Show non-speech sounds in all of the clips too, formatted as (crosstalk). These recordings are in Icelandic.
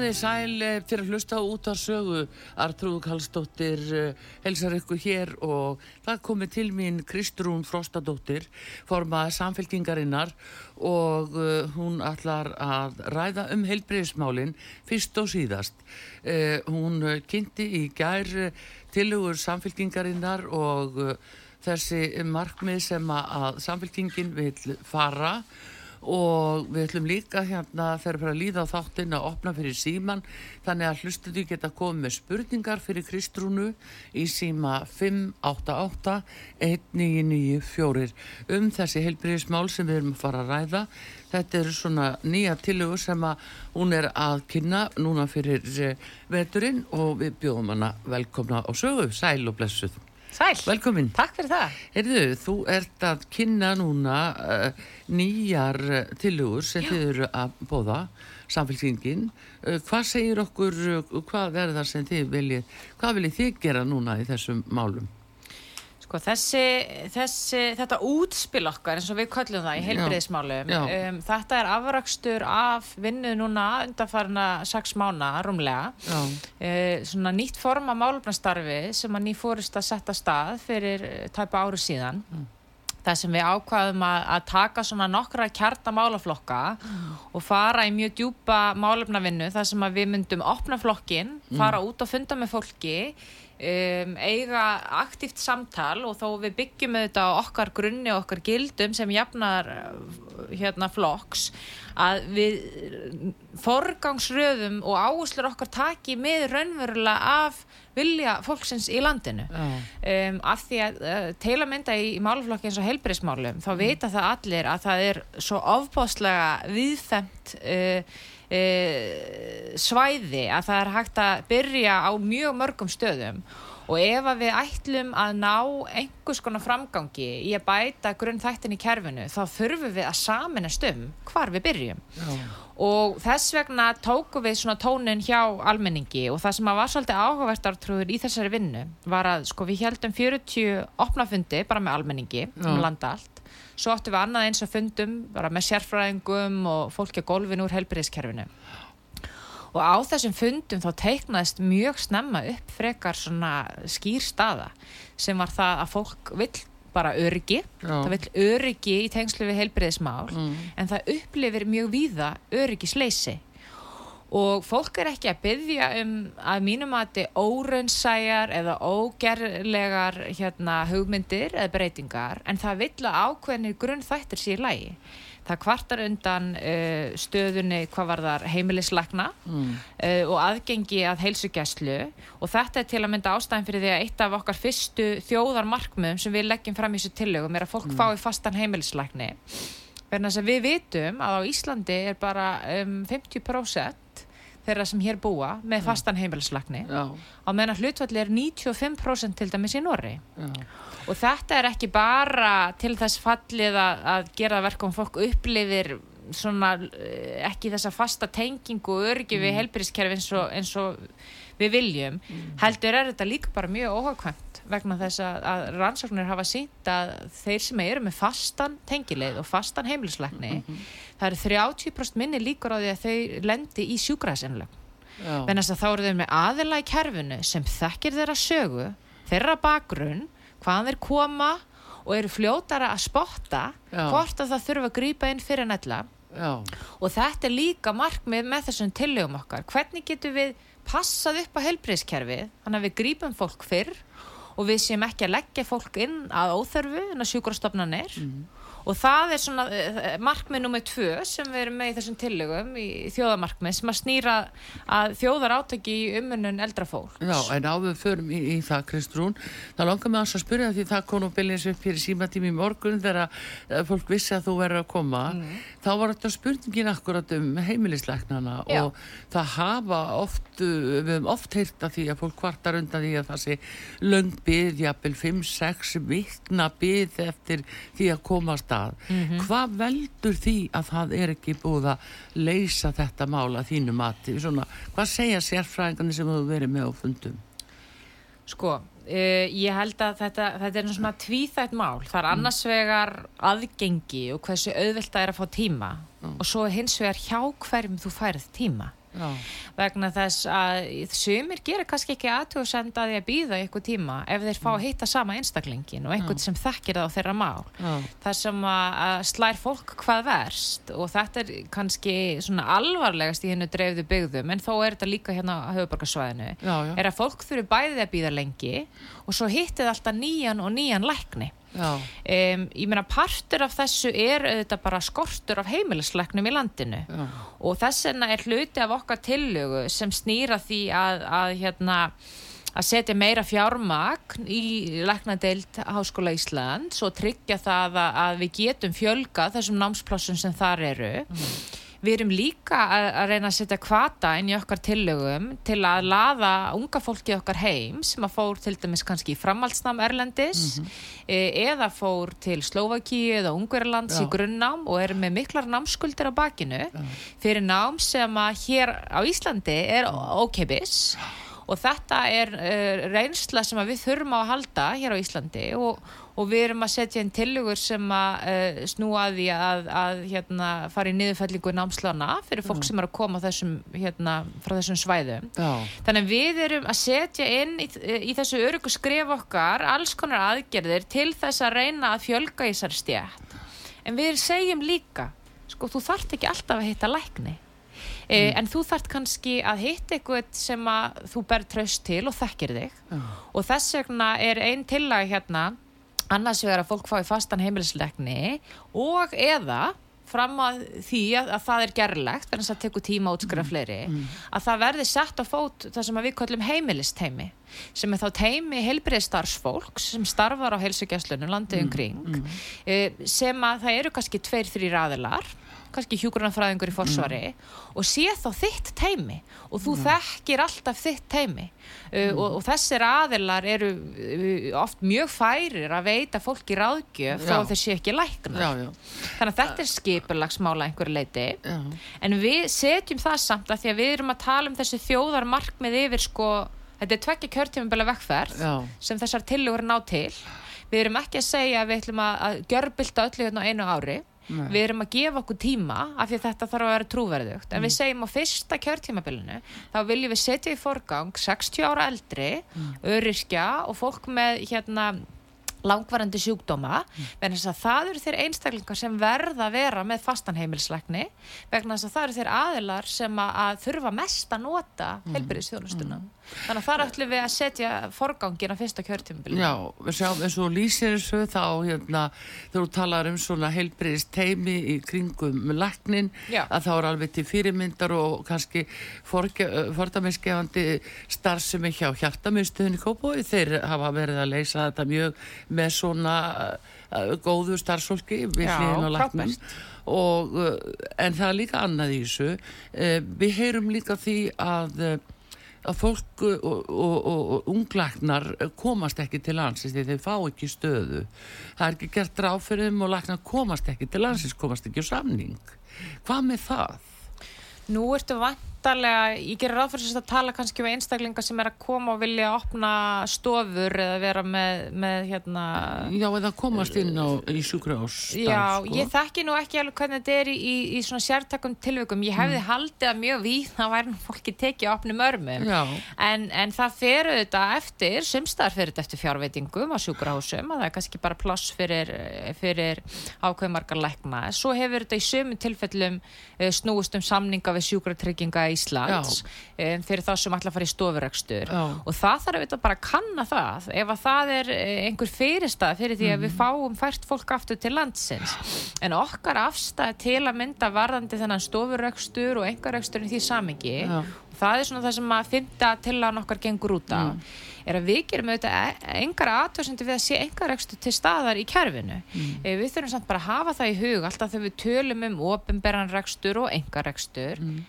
Komið þið sæl eh, fyrir að hlusta út á sögu Artrúð Kallstóttir helsar ykkur hér og það komið til mín Kristrún Frostadóttir formaði samfélkingarinnar og uh, hún ætlar að ræða um heilbreyðismálinn fyrst og síðast. Hún kynnti í gær tilugur samfélkingarinnar og þessi markmið sem að samfélkingin vil fara og og við ætlum líka hérna þegar við erum að líða á þáttinn að opna fyrir síman þannig að hlustuðu geta komið með spurningar fyrir Kristrúnu í síma 588-1994 um þessi heilbríðismál sem við erum að fara að ræða þetta eru svona nýja tilögur sem að hún er að kynna núna fyrir eh, veturinn og við bjóðum hana velkomna á sögu, sæl og blessuð Sæl, Velkomin. takk fyrir það. Heyrðu, þú ert að kynna núna uh, nýjar uh, tilugur sem þið eru að bóða, samfélkingin. Uh, hvað segir okkur, hvað verður það sem þið viljið, hvað viljið þið gera núna í þessum málum? Sko þessi, þessi, þetta útspil okkar eins og við köllum það í heilbriðismálum, um, þetta er afrakstur af vinnu núna undanfarna sex mána rúmlega, uh, svona nýtt forma málumnastarfi sem að ný fórist að setja stað fyrir tæpa ári síðan. Mm. Það sem við ákvaðum að, að taka svona nokkra kjarta málaflokka mm. og fara í mjög djúpa málefnavinnu þar sem að við myndum opna flokkin, fara mm. út og funda með fólki Um, eiga aktíft samtal og þó við byggjum auðvitað á okkar grunni og okkar gildum sem jafnar hérna flokks að við forgangsröðum og áherslur okkar taki með raunverulega af vilja fólksins í landinu. Um, af því að uh, teila mynda í, í máluflokki eins og heilbyrðismálum þá vita það allir að það er svo ofbáslega viðfemt uh, uh, svæði að það er hægt að byrja á mjög mörgum stöðum og ef að við ætlum að ná einhvers konar framgangi í að bæta grunn þættin í kerfinu þá þurfum við að saminast um hvar við byrjum Já. og þess vegna tóku við svona tónin hjá almenningi og það sem að var svolítið áhugavertartrúður í þessari vinnu var að sko við heldum 40 opnafundi bara með almenningi Já. um landa allt svo áttum við annað eins að fundum bara með sérfræðingum og fólki að golfin úr helbriðskerfinu og á þessum fundum þá teiknaðist mjög snemma upp frekar svona skýr staða sem var það að fólk vill bara öryggi, Já. það vill öryggi í tengslu við heilbreyðismál mm. en það upplifir mjög víða öryggisleysi og fólk er ekki að byggja um að mínum að þetta er óraunsæjar eða ógerlegar hérna, hugmyndir eða breytingar en það vill að ákveðinir grunn þættir sér lægi það kvartar undan uh, stöðunni hvað var þar heimilislegna mm. uh, og aðgengi að heilsugjæslu og þetta er til að mynda ástæðin fyrir því að eitt af okkar fyrstu þjóðarmarkmiðum sem við leggjum fram í þessu tillögum er að fólk mm. fái fastan heimilislegni verðan þess að við vitum að á Íslandi er bara um, 50% þeirra sem hér búa með fastan heimilislegni á meðan hlutvalli er 95% til dæmis í Norri Já. Og þetta er ekki bara til þess fallið að, að gera verkum fólk upplifir svona eh, ekki þessa fasta tengingu og örgi mm. við helbriðskerfi eins, eins og við viljum mm. heldur er þetta líka bara mjög óhagkvæmt vegna þess að, rannsóknir hafa sínt að þeir sem eru með fastan tengileið og fastan heimilisleikni mm -hmm. það eru 30% minni líkur á því að þau lendi í sjúgræðsenlögn en þess að þá eru þau með aðila í kerfinu sem þekkir þeirra sögu þeirra bakgrunn hvaðan þeir koma og eru fljótara að spotta Já. hvort að það þurfa að grýpa inn fyrir nella og þetta er líka markmið með þessum tillögum okkar hvernig getur við passað upp á helbriðskerfið þannig að við grýpum fólk fyrr og við séum ekki að leggja fólk inn að óþörfu en að sjúkrastofnanir. Mm og það er svona uh, markmið nummið tvö sem við erum með í þessum tillögum í þjóðamarkmið sem að snýra að þjóðar átöki í umunun eldra fólk Já, en áður förum í, í það Kristrún það langar mig að spyrja því það og byrjins upp fyrir símatími í morgun þegar uh, fólk vissi að þú verður að koma. Mm. þá var þetta spurningin akkurat um heimilisleiknana og það hafa oft, við hefum oft heyrt að því að fólk kvartar undan því að það sé löng byð, jafnvel 5-6 vikna byð eftir því að komast stað mm -hmm. hvað veldur því að það er ekki búið að leysa þetta mála þínu mati Svona, hvað segja sérfræðingarnir sem þú verið með á fundum sko uh, ég held að þetta, þetta er svona tvíþætt mál það er mm. annars vegar aðgengi og hversu auðvilt það er að fá tíma mm. og svo hins vegar hjá hverjum þú færð tíma Já. vegna þess að sumir gerir kannski ekki aðtjóðsend að því að býða ykkur tíma ef þeir fá að hitta sama einstaklingin og einhvern sem þekkir það á þeirra mál. Já. það sem að slær fólk hvað verst og þetta er kannski svona alvarlegast í hennu dreifðu byggðum en þó er þetta líka hérna á höfuborgarsvæðinu er að fólk þurfi bæðið að býða lengi og svo hittið alltaf nýjan og nýjan lækni Um, ég meina partur af þessu er auðvitað bara skortur af heimilisleiknum í landinu Já. og þess vegna er hluti af okkar tillögu sem snýra því að, að, hérna, að setja meira fjármagn í leiknadeild Háskóla Íslands og tryggja það að, að við getum fjölga þessum námsplássum sem þar eru mm. Við erum líka að, að reyna að setja kvata inn í okkar tillögum til að laða unga fólki okkar heim sem að fór til dæmis kannski í framhaldsnám Erlendis mm -hmm. eða fór til Slovakíu eða Ungverðarlands í grunnnám og er með miklar námskuldir á bakinu Já. fyrir nám sem að hér á Íslandi er ókeipis og þetta er uh, reynsla sem við þurfum á að halda hér á Íslandi og og við erum að setja inn tilugur sem að uh, snúa að því að, að hérna, fara í niðurfællingu námslana fyrir fólk sem er að koma þessum, hérna, frá þessum svæðum Já. þannig við erum að setja inn í, í þessu örugu skrif okkar alls konar aðgerðir til þess að reyna að fjölga í þessar stjætt en við segjum líka sko þú þart ekki alltaf að hitta lækni e, mm. en þú þart kannski að hitta eitthvað sem að þú ber tröst til og þekkir þig Já. og þess vegna er einn tillag hérna annars vegar að fólk fái fastan heimilisleikni og eða fram að því að, að það er gerlegt þannig að það tekur tíma að útskrifa mm, fleiri mm. að það verði sett á fót það sem við kallum heimilisteimi sem er þá teimi heilbriðstarfsfólks sem starfar á heilsugjastlunum landið mm, umkring mm, mm. sem að það eru kannski tveir, þrý raðilar kannski hjúgrunarfræðingur í forsvari mm. og sé þá þitt teimi og þú mm. þekkir alltaf þitt teimi uh, mm. og, og þessir aðilar eru uh, oft mjög færir að veita fólki ráðgjöf þá þeir sé ekki læknar já, já. þannig að þetta er skipurlagsmála einhverju leiti já. en við setjum það samt að því að við erum að tala um þessi þjóðarmarkmið yfir sko þetta er tvekki kjörtímaböla vekkferð sem þessar tilugur ná til við erum ekki að segja að við ætlum að, að görbylta öllu hérna á einu ári Nei. við erum að gefa okkur tíma af því að þetta þarf að vera trúverðugt en mm. við segjum á fyrsta kjörtímabilinu þá viljum við setja í forgang 60 ára eldri, mm. öryrkja og fólk með hérna langvarandi sjúkdóma mm. vegna þess að það eru þeir einstaklingar sem verða að vera með fastanheimilsleikni vegna þess að það eru þeir aðilar sem að, að þurfa mest að nota mm. heilbyrðisþjónustuna mm. þannig að þar ætlum við að setja forgangin á fyrsta kjörtímubili Já, við sjáum eins og lýsir þessu þá hérna, þegar þú talar um svona heilbyrðisteimi í kringum læknin Já. að þá er alveg til fyrirmyndar og kannski fordamiðskefandi starfsemi hjá hjartamiðstöðin í Kópói þeir hafa verið að leysa þetta mjög með svona uh, góðu starfsfólki við hlýðin og læknum. og uh, en það er líka annað í þessu. Uh, við heyrum líka því að að fólk og, og, og, og unglæknar komast ekki til landsins því þeir fá ekki stöðu. Það er ekki gert ráð fyrir þeim og læknar komast ekki til landsins komast ekki á samning. Hvað með það? Nú ertu vant væntalega, ég gerir ráð fyrir að tala kannski um einstaklingar sem er að koma og vilja opna stofur eða vera með, með hérna Já, eða komast inn á í sjúkrás Já, sko. ég þekki nú ekki alveg hvernig þetta er í, í, í svona sértakum tilvökum ég hefði mm. haldið að mjög víð það (laughs) væri fólki tekið opnum örmum en, en það fer auðvitað eftir semstar fer þetta eftir fjárveitingum á sjúkrásum og það er kannski bara ploss fyrir, fyrir ákveðmarkar lækna svo hefur þetta í sömu tilfellum eh, snúist um samninga við sjúkratrygginga Íslands um, fyrir þá sem ætla að fara í stofurekstur. Og það þarf auðvitað bara að kanna það ef að það er eh, einhver fyrirstað fyrir því að við fáum fært fólk aftur til landsins. En okkar afstæð til að mynda varðandi þennan stofurekstur og engareksturinn því samingi það er svona það sem að fymta til að nokkar gengur út á mm. er að við gerum auðvitað engar aðtöðsendu við að sé engarekstur til staðar í kerfinu. Mm. Eh, við þurfum samt bara að hafa það í hug alltaf þegar við tölum um ofinberranrekstur og engarekstur mm.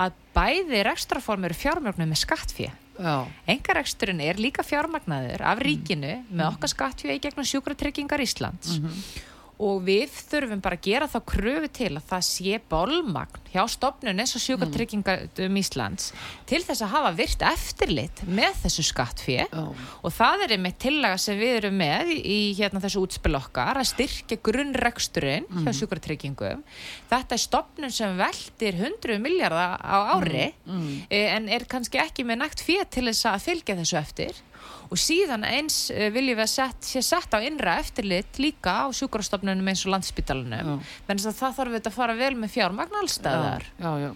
Að bæði rekstraform eru fjármögnum með skattfíð engareksturinn er líka fjármagnaður af mm. ríkinu með mm. okkar skattfíð í gegnum sjúkratryggingar Íslands -hmm og við þurfum bara að gera þá kröfu til að það sé bólmagn hjá stopnun eins og sjúkartryggingatum Íslands til þess að hafa virt eftirlit með þessu skattfíð oh. og það er einmitt tillaga sem við erum með í hérna þessu útspill okkar að styrkja grunnregsturinn mm. hjá sjúkartryggingum þetta er stopnun sem veldir 100 miljardar á ári mm. Mm. en er kannski ekki með nægt fíð til þess að fylgja þessu eftir og síðan eins uh, viljum við að set, sé sett á innra eftirlit líka á sjúkrastofnunum eins og landsbytalanum menn það þarf við að fara vel með fjármagn allstaðar já, já, já.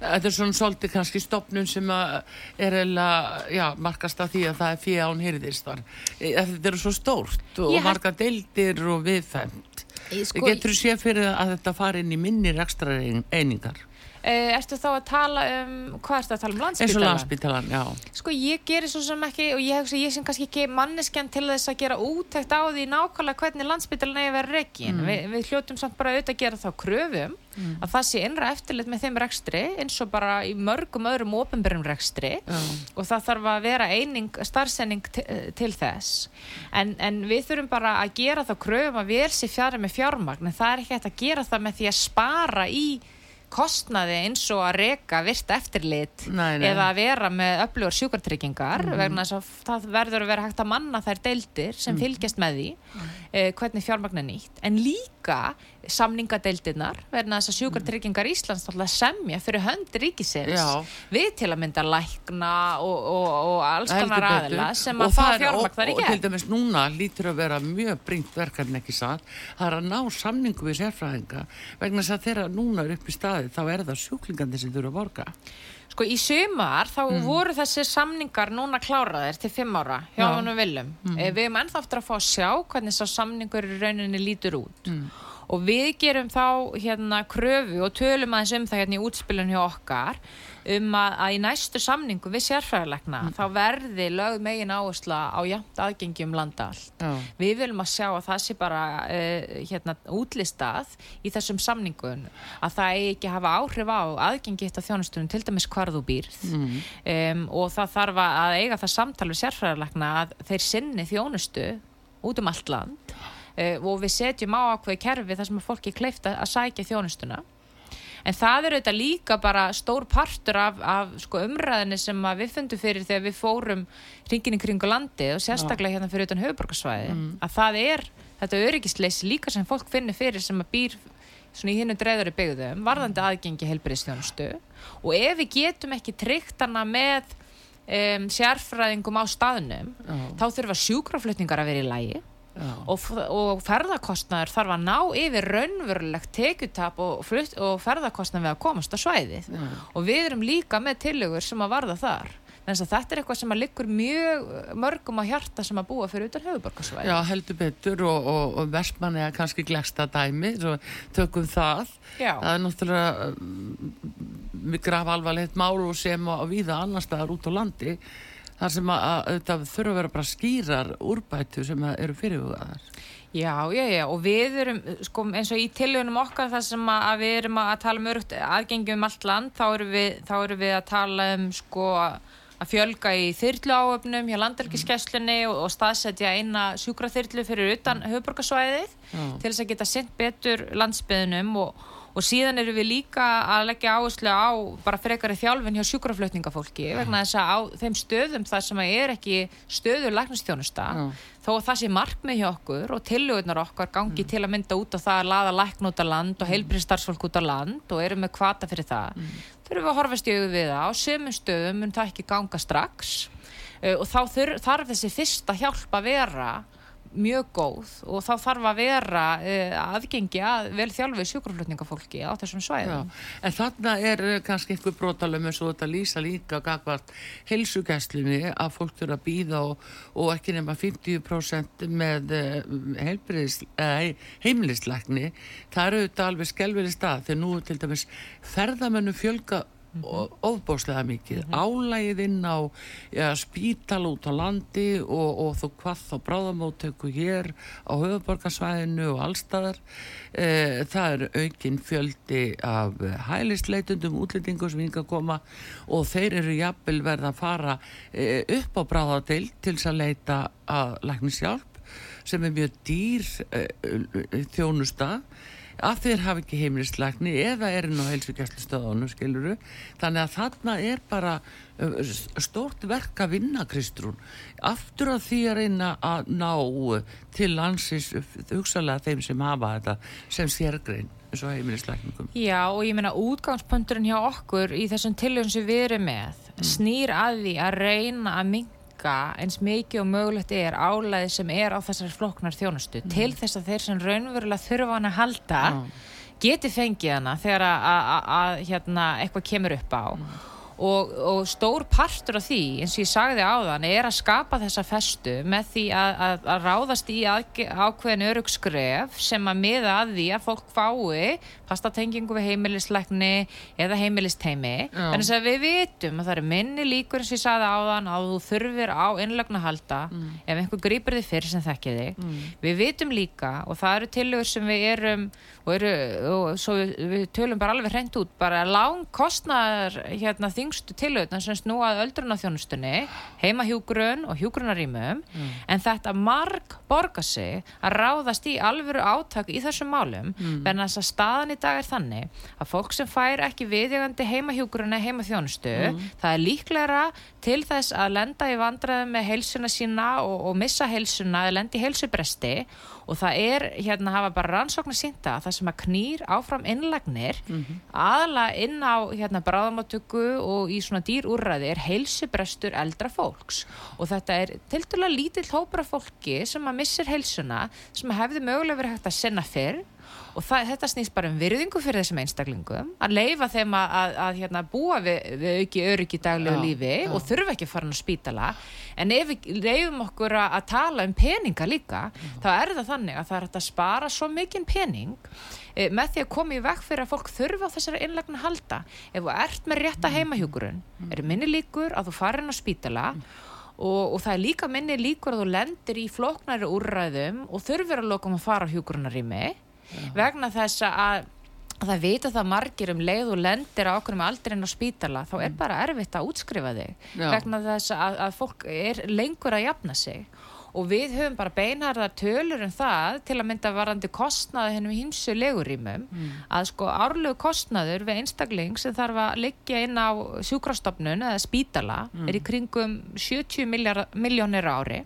Þetta er svona svolítið kannski stofnun sem er eða markast af því að það er fyrir án hýrðistar e, þetta eru svo stórt og hef... marga deildir og viðfæmt sko, getur þú sé fyrir að þetta fari inn í minni rekstra einingar Uh, ertu þá að tala um, hvað ertu að tala um landsbytalan? eins og landsbytalan, já sko ég gerir svo sem ekki og ég hef ég sem kannski ekki manneskjan til þess að gera útækt á því nákvæmlega hvernig landsbytalan er að vera reygin mm. Vi, við hljótum samt bara auðvitað að gera þá kröfum mm. að það sé innra eftirlit með þeim rekstri eins og bara í mörgum öðrum ofinbjörnum rekstri mm. og það þarf að vera eining, starfsending til þess en, en við þurfum bara að gera þá kröfum að við er sér fjara með fjármagn en það er ekki hægt að gera það með því að spara í kostnaði eins og að reyka virt eftirlit nei, nei. eða að vera með öflugur sjúkartryggingar mm. vegna þess að það verður að vera hægt að manna þær deildir sem mm. fylgjast með því mm. eh, hvernig fjármagn er nýtt en líka samningadeildirnar verðin að þess að sjúkartryggingar Íslands semja fyrir hönd ríkisins Já. við til að mynda lækna og, og, og alls konar aðila sem að það fjármagn þar í gerð og til dæmis núna lítur að vera mjög bringt verkefni ekki satt það er að ná samningu við sérfræðinga vegna þess að þeirra núna er upp í staði þá er það sjúklingandi sem þurfa að borga Sko í sumar þá mm. voru þessi samningar núna kláraðir til fimm ára hjá ja. honum viljum. Mm. Við erum ennþá aftur að fá að sjá hvernig þess að samningur í rauninni lítur út. Mm og við gerum þá hérna kröfu og tölum aðeins um það hérna í útspilun hjá okkar um að, að í næstu samningu við sérfræðilegna mm. þá verði lögð megin áhersla á jæmt aðgengi um landa allt. Mm. Við viljum að sjá að það sé bara uh, hérna útlistað í þessum samningun að það eigi ekki hafa áhrif á aðgengi af þjónustunum til dæmis hvar þú býrð mm. um, og það þarf að eiga það samtal við sérfræðilegna að þeir sinni þjónustu út um allt land og við setjum á ákveði kerfi þar sem að fólki kleifta að sækja þjónustuna en það er auðvitað líka bara stór partur af, af sko, umræðinni sem við fundum fyrir þegar við fórum ringin í kringu landi og sérstaklega hérna fyrir utan höfuborgarsvæði mm. að það er þetta öryggisleisi líka sem fólk finnir fyrir sem að býr svona í hinnu dreðari byggðum varðandi aðgengi helbriðstjónustu og ef við getum ekki tryggt hana með um, sérfræðingum á staðnum oh. þá þurfa sjúkraflutningar að vera í lægi og, og ferðarkostnaður þarf að ná yfir raunverulegt tekutap og, og ferðarkostnaður við að komast á svæðið Já. og við erum líka með tillögur sem að varða þar þannig að þetta er eitthvað sem að liggur mjög mörgum á hjarta sem að búa fyrir utan höfuborgarsvæði. Já, heldur betur og, og, og versmann er kannski glegsta dæmi svo tökum það Já. það er náttúrulega við graf alvarlegt og sem að viða annar staðar út á landi þar sem að, að þetta þurfa að vera bara skýrar úrbætu sem eru fyrirhugaðar. Já, já, já, og við erum sko, eins og í tilhjónum okkar þar sem að við erum að tala um örugt aðgengjum um allt land, þá erum við, þá erum við að tala um sko að fjölga í þyrlu áöfnum hjá landelgiskesslunni og, og staðsetja eina sjúkraþyrlu fyrir utan höfuborgarsvæðið til þess að geta sendt betur landsbyðunum og og síðan eru við líka að leggja áherslu á bara frekari þjálfin hjá sjúkraflutningafólki vegna þess að á þeim stöðum þar sem er ekki stöður læknastjónusta þó að það sé markmið hjá okkur og tillögurnar okkar gangi mm. til að mynda út á það að laða lækn út á land og mm. heilbriðstarfsfólk út á land og eru með kvata fyrir það mm. þurfum við að horfast í auðvið við það á sömum stöðum mun það ekki ganga strax uh, og þá þarf þessi fyrsta hjálp að vera mjög góð og þá þarf að vera uh, aðgengi að vel þjálfu sjúkraflutningafólki á þessum svæðum. Já, en þarna er uh, kannski einhver brotalum eins og þetta lýsa líka gagvart helsugæslunni að fólk þurfa að býða og, og ekki nema 50% með uh, heimilisleikni. Það eru þetta alveg skelverið stað þegar nú til dæmis ferðamennu fjölga Mm -hmm. ofbóslega mikið mm -hmm. álægið inn á ja, spítal út á landi og, og þú hvað þá bráðamóttöku hér á höfuborgarsvæðinu og allstaðar e, það er aukinn fjöldi af hælisleitundum útlendingum sem hinga að koma og þeir eru jafnvel verða að fara e, upp á bráðadil til þess að leita að lækningshjálp sem er mjög dýr e, þjónusta að þeir hafa ekki heimilisleikni eða er inn á heilsugjastlustöðunum skiluru þannig að þarna er bara stort verk að vinna Kristrún. Aftur að því að reyna að ná til landsins hugsalega þeim sem hafa þetta sem sérgrein eins og heimilisleikningum Já og ég meina útgangspunkturinn hjá okkur í þessum tilhörn sem við erum með mm. snýr að því að reyna að minga minka eins mikið og mögulegt er álæði sem er á þessari floknar þjónustu mm. til þess að þeir sem raunverulega þurfa hann að halda mm. geti fengið hana þegar að hérna, eitthvað kemur upp á mm og, og stór partur af því eins og ég sagði á þann er að skapa þessa festu með því að, að, að ráðast í ákveðin örugskref sem að miða að því að fólk fái fastatengingu við heimilisleikni eða heimilisteimi þannig að við vitum að það er minni líkur eins og ég sagði á þann að þú þurfir á innlögn að halda mm. ef einhver grýpur þig fyrir sem þekkja þig mm. við vitum líka og það eru tilögur sem við erum og, eru, og við, við tölum bara alveg hreint út bara lang kostnar hérna, þingstu tilögna sem snúað öldrunarþjónustunni heimahjúgrun og hjúgrunarýmum mm. en þetta marg borga sig að ráðast í alvöru átak í þessum málum mm. en þess að staðan í dag er þannig að fólk sem fær ekki viðjögandi heimahjúgrun eða heimaþjónustu mm. það er líklega til þess að lenda í vandraðum með heilsuna sína og, og missa heilsuna eða lendi heilsubresti og það er hérna hafa bara rannsóknar sínta að það sem að knýr áfram innlagnir mm -hmm. aðla inn á hérna bráðamáttöku og í svona dýrúrraði er heilsubrestur eldra fólks og þetta er til dæla lítill hópar af fólki sem að missir heilsuna sem hefði mögulega verið hægt að senna fyrr og það, þetta snýst bara um virðingu fyrir þessum einstaklingum að leifa þeim að, að, að hérna, búa við, við auki öryggi daglegu lífi já. og þurfa ekki að fara á spítala en ef við leifum okkur að, að tala um peninga líka já. þá er það þannig að það er að spara svo mikinn pening e, með því að koma í vekk fyrir að fólk þurfa á þessari innlegna halda ef þú ert með rétta mm. heimahjúkurun mm. er minni líkur að þú farin á spítala mm. Og, og það er líka minni líkur að þú lendir í floknari úrræðum og þurfur að loka um að fara á hjúgrunarými vegna þess að það vita það margir um leið og lendir á okkur um aldrin á spítala þá er mm. bara erfitt að útskrifa þig Já. vegna þess að, að fólk er lengur að jafna sig og við höfum bara beinharðar tölur um það til að mynda varandi kostnaði hennum hýmsu legurímum mm. að sko árlegu kostnaður við einstakling sem þarf að liggja inn á sjúkrastofnun eða spítala mm. er í kringum 70 miljónir ári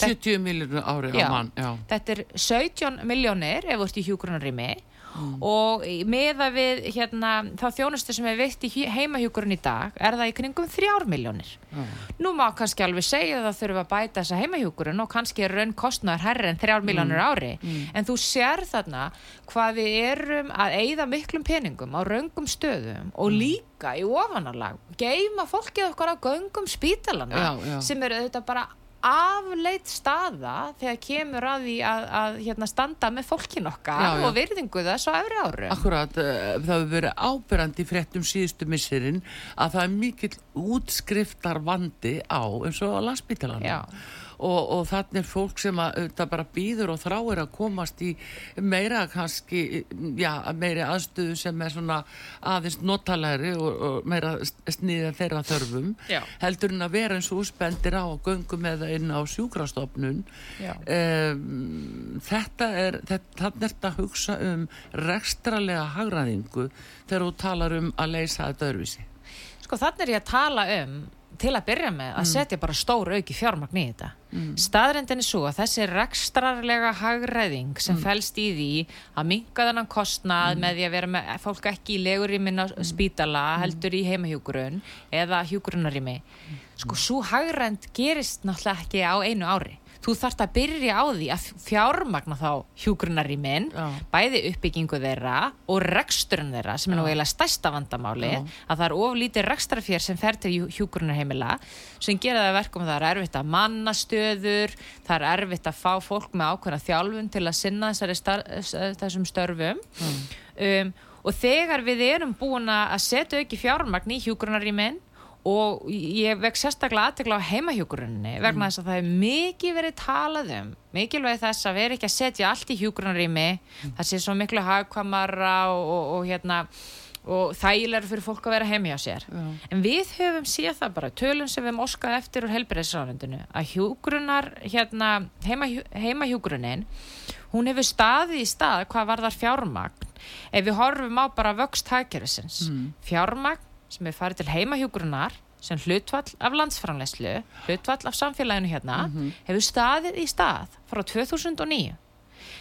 70 miljónir ári á mann já. þetta er 17 miljónir ef þú ert í hjúgrunarými mm. og meða við hérna, þá þjónustu sem er veitt í heimahjúgrun í dag er það í kringum 3 miljónir mm. nú má kannski alveg segja að það þurfa að bæta þessa heimahjúgrun og kannski er raun kostnæður herri en 3 miljónir mm. ári mm. en þú sér þarna hvað við erum að eigða miklum peningum á raungum stöðum og mm. líka í ofanalag geima fólkið okkar á göngum spítalana já, já. sem eru auðvitað bara afleitt staða þegar kemur að því að, að hérna, standa með fólkin okkar já, já. og virðingu þess á öfri áru. Akkurat, eh, það hefur verið ábyrrandi fréttum síðustu missurinn að það er mikill útskriftar vandi á eins og á landsbytalanum og, og þannig er fólk sem að það bara býður og þráir að komast í meira kannski já, meiri aðstöðu sem er svona aðeins notalegri og, og meira sniðið þeirra þörfum já. heldur en að vera eins og úspendir á göngum eða inn á sjúkrastofnun. Um, þetta er þannig er þetta að hugsa um rekstralega hagraðingu þegar þú talar um að leysa þetta örfisi Sko þannig er ég að tala um til að byrja með að mm. setja bara stór auki fjármagn í þetta. Mm. Staðrendin er svo að þessi rekstrarlega hagræðing sem mm. fælst í því að minga þennan kostnað mm. með því að vera með fólk ekki í legurímin á mm. spítala mm. heldur í heimahjúkurun eða hjúkurunarými. Sko, svo hagrænd gerist náttúrulega ekki á einu ári. Þú þarft að byrja á því að fjármagna þá hjúgrunarýmin Já. bæði uppbyggingu þeirra og reksturinn þeirra sem er nú eiginlega stærsta vandamáli Já. að það er oflítið rekstrafér sem fer til hjúgrunarheimila sem gera það verkum að það er erfitt að manna stöður það er erfitt að fá fólk með ákveðna þjálfun til að sinna star þessum störfum um, og þegar við erum búin að setja ekki fjármagn í hjúgrunarýmin og ég vek sérstaklega aðtekla á heimahjúgrunni vegna þess að það er mikið verið talað um mikilvæg þess að vera ekki að setja allt í hjúgrunarými það sé svo miklu hagkvamara og, og, og hérna og þægilega fyrir fólk að vera heimi á sér Já. en við höfum séð það bara tölum sem við höfum óskað eftir úr helbriðsránundinu að hjúgrunar hérna, heima, heimahjúgrunin hún hefur staðið í stað hvað var þar fjármagn ef við horfum á bara vöxt hagkerfisins Mm. fjármagn sem er farið til heimahjúgrunar sem hlutvall af landsframleyslu hlutvall af samfélaginu hérna hefur staðið í stað frá 2009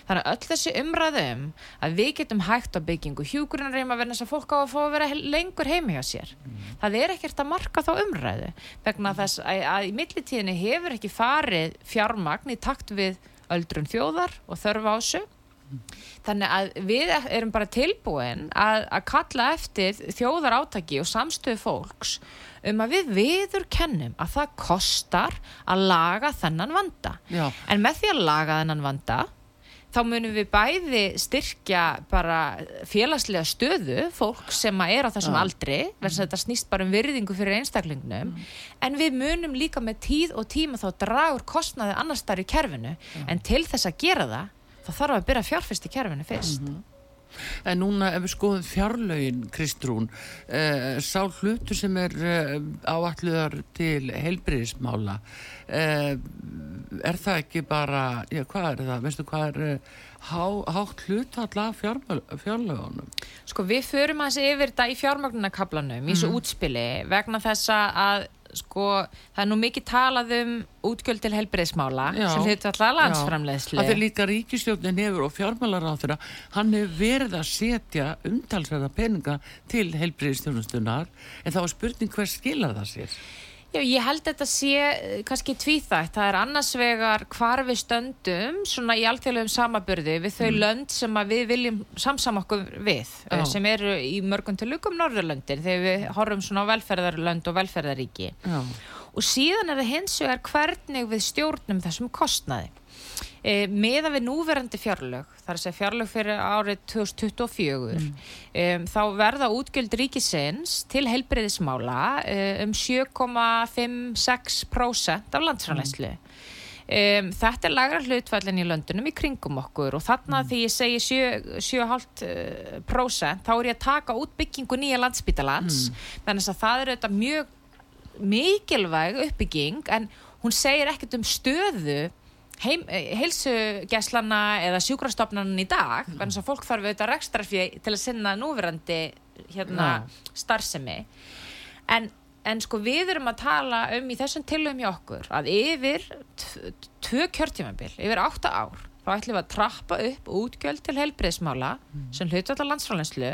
Þannig að öll þessi umræðum að við getum hægt á byggingu hjúgrunarheima verðin þess að fólk á að fá að vera lengur heimi hjá sér. Það er ekkert að marka þá umræðu vegna þess að, að í millitíðinni hefur ekki farið fjármagn í takt við öldrun þjóðar og þörfa á þessu. Þannig að við erum bara tilbúin að, að kalla eftir þjóðar átaki og samstöðu fólks um að við viður kennum að það kostar að laga þennan vanda. Já. En með því að laga þennan vanda þá munum við bæði styrkja bara félagslega stöðu fólk sem er á þessum Já. aldri verðan að þetta snýst bara um virðingu fyrir einstaklingnum en við munum líka með tíð og tíma þá dragur kostnaði annars þar í kerfinu en til þess að gera það þá þarf að byrja fjárfyrst í kerfinu fyrst. En núna ef við skoðum fjárlögin, Kristrún, uh, sá hlutur sem er uh, áalluðar til heilbriðismála, uh, er það ekki bara, já hvað er það, veistu hvað er uh, há, hátt hlutall af fjármál- fjárlögunum? Sko við förum að þessi yfir þetta í fjármagnunarkablanum í þessu útspili vegna þessa að sko það er nú mikið talað um útgjöld til helbriðismála Já. sem hlutu alltaf landsframleiðslu Það er líka ríkistjórnin hefur og fjármálar á þeirra, hann hefur verið að setja umtalsverða peninga til heilbriðistjónustunar, en þá er spurning hver skilar það sér? Já, ég held þetta sé eh, kannski tvíþætt. Það er annars vegar hvar við stöndum svona í alþjóðlegum samaburði við þau lönd sem við viljum samsama okkur við, eh, Já. sem eru í mörgum til lukum Norðurlöndin þegar við horfum svona á velferðarlönd og velferðaríki. Já. Og síðan er það hins vegar hvernig við stjórnum þessum kostnaði. E, meða við núverandi fjárlög, þar að segja fjárlög fyrir árið 2024, um, þá verða útgjöld ríkisins til heilbreyðismála um 7,56% af landsframleyslu. Um, þetta er lagra hlutfallin í löndunum í kringum okkur og þarna því ég segi 7,5% þá er ég að taka út byggingu nýja landsbítalans þannig að það er auðvitað mjög mikilvæg uppbygging en hún segir ekkert um stöðu heim, heilsugeslana eða sjúkrastofnanan í dag mm. þannig að fólk þarf auðvitað rekstrafið til að sinna núverandi hérna, starfsemi. En, en sko við erum að tala um í þessum tilum hjá okkur að yfir tvö kjörtímabil, yfir átta ár þá ætlum við að trappa upp útgjöld til helbriðsmála sem hlutvölda landsfrálinslu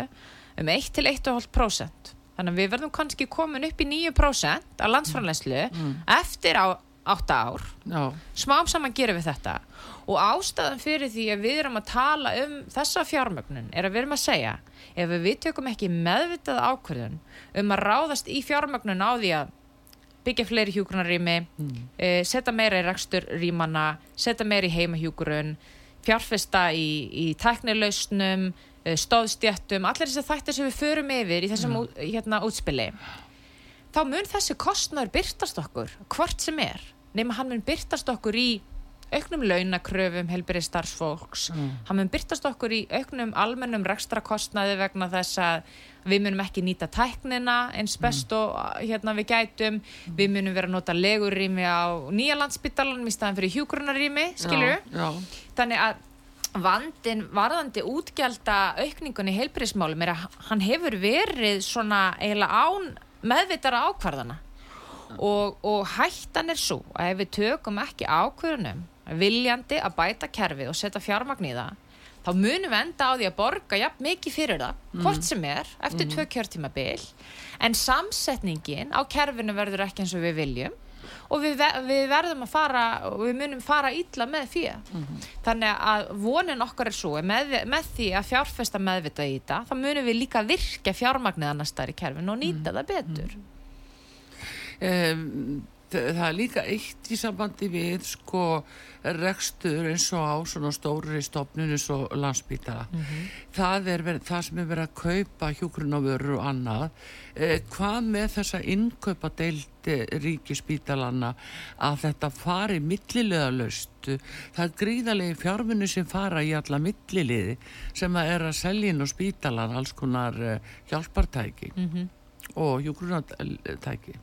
um 1 til 1,5% þannig að við verðum kannski komin upp í 9% af landsfrálinslu eftir á 8 ár. Já, smám saman gerum við þetta. Og ástæðan fyrir því að við erum að tala um þessa fjármögnun er að við erum að segja ef við tökum ekki meðvitað ákvörðun um að ráðast í fjármögnun á því að byggja fleiri hjúgrunarými mm. setja meira í rekstur rýmana setja meira í heimahjúgrun fjárfesta í, í tæknilausnum eh, stóðstjættum, allir þessi þættir sem við förum yfir í þessum ú- hérna, útspili þá mun þessi kostnaður byrtast okkur hvort sem er nema hann mun byrtast okkur í auknum launakröfum helbyrði starfsfólks hann mun byrtast okkur í auknum almennum rekstrakostnaði vegna þess að við munum ekki nýta tæknina eins best og hérna við gætum. Við munum vera að nota legurými á nýja landsbytalanum í staðan fyrir já, já. þannig að vandin varðandi útgjalda aukningunni í heilbyrðismálum er að hann hefur verið svona eiginlega án meðvitara ákvarðana og, og hættan er svo að ef við tökum ekki ákvörðunum viljandi að bæta kerfið og setja fjármagn í það þá munum við enda á því að borga jafn mikið fyrir það, hvort sem er eftir tvö kjörtímabil. En samsetningin á kerfinu verður ekki eins og við viljum. Og við, við verðum að fara og við munum fara illa með fyrir þannig að vonin okkar er svo með, með því að fjárfesta meðvita í þetta þá munum við líka virka fjármagnið annars þar í kerfin og nýta það betur um, það er líka eitt í sambandi við sko rekstur eins og á svona stóri stofnun eins og landsbítara það er verið, það sem er verið að kaupa hjúgrunavörur og annað. Eh, hvað með þessa innkaupa deildi ríkispítalana að þetta fari millilega löst það er gríðarlegi fjármunni sem fara í alla milliliði sem að er að selja inn á spítalan alls konar eh, hjálpartæki og hjúgrunatæki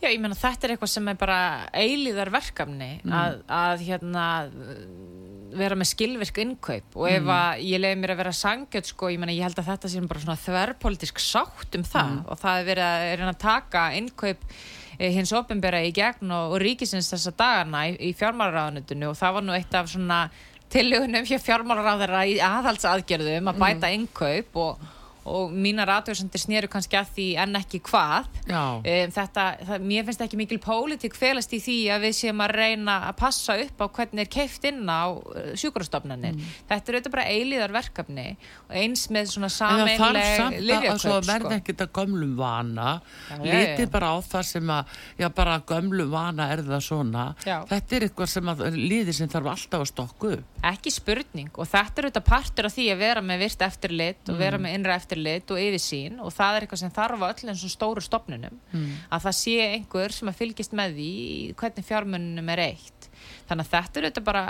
Já, ég meina þetta er eitthvað sem er bara eilíðar verkefni að, að hérna vera með skilvirk innkaup. Og ef að ég leiði mér að vera sangjöld sko, ég meina ég held að þetta sé bara svona þverrpolítisk sátt um það. Og það er verið að, er að taka innkaup eh, hins opinbera í gegn og, og ríkisins þessa dagana í, í fjármálaráðunitinu og það var nú eitt af svona tillögunum hjá fjármálaráðara í aðhaldsaðgerðum að bæta innkaup og, og mínar aðtöðsendir snéru kannski að því en ekki hvað. Um, þetta, það, mér finnst ekki mikil pólitík felast í því að við séum að reyna að passa upp á hvernig er keift inn á uh, sjúkrastofnanir. Þetta er auðvitað bara eilíðar verkefni og eins með svona En það þarf sameinleg samt að, að sko. ekkert að gömlum vana. Já. bara á það sem að já bara gömlum vana er það svona. Já. þetta er eitthvað sem að liði sem þarf alltaf að stokku ekki spurning. Og þetta er auðvitað partur af því að vera með virt eftirlit og vera með innra eftirlit og yfirsýn og það er eitthvað sem þarf á öllum svo stóru stopnunum að það sé einhver sem að fylgist með því hvernig fjármununum er eitt þannig að þetta er auðvitað bara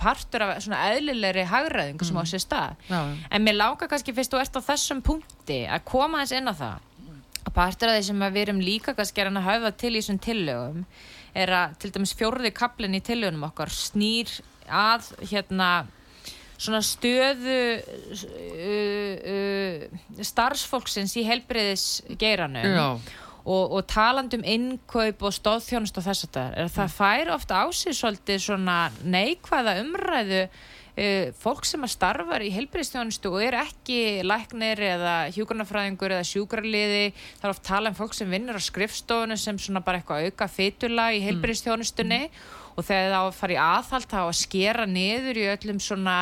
partur af svona eðlilegri hagræðing sem á sér stað. Já. en mér láka kannski fyrst þú ert á þessum punkti að koma eins inn á það. Að partur af því sem við erum líka kannski að hafa til í þessum tillögum er að til dæmis fjórði kaplinn í tillögunum okkar snýr að hérna svona stöðu uh, uh, starfsfólksins í helbriðisgeiranum Já. og, og talandum innkaup og stóðþjónust og þess að það er að það fær ofta á sig svolítið svona neikvæða umræðu uh, fólk sem að starfar í helbriðstjónustu og er ekki læknir eða hjúgrunafræðingur eða sjúkrarliði það er oft tala um fólk sem vinnur á skrifstofunum sem svona bara eitthvað auka fytula í helbriðstjónustunni og þegar það á að fara í aðhald þá að skera niður í öllum svona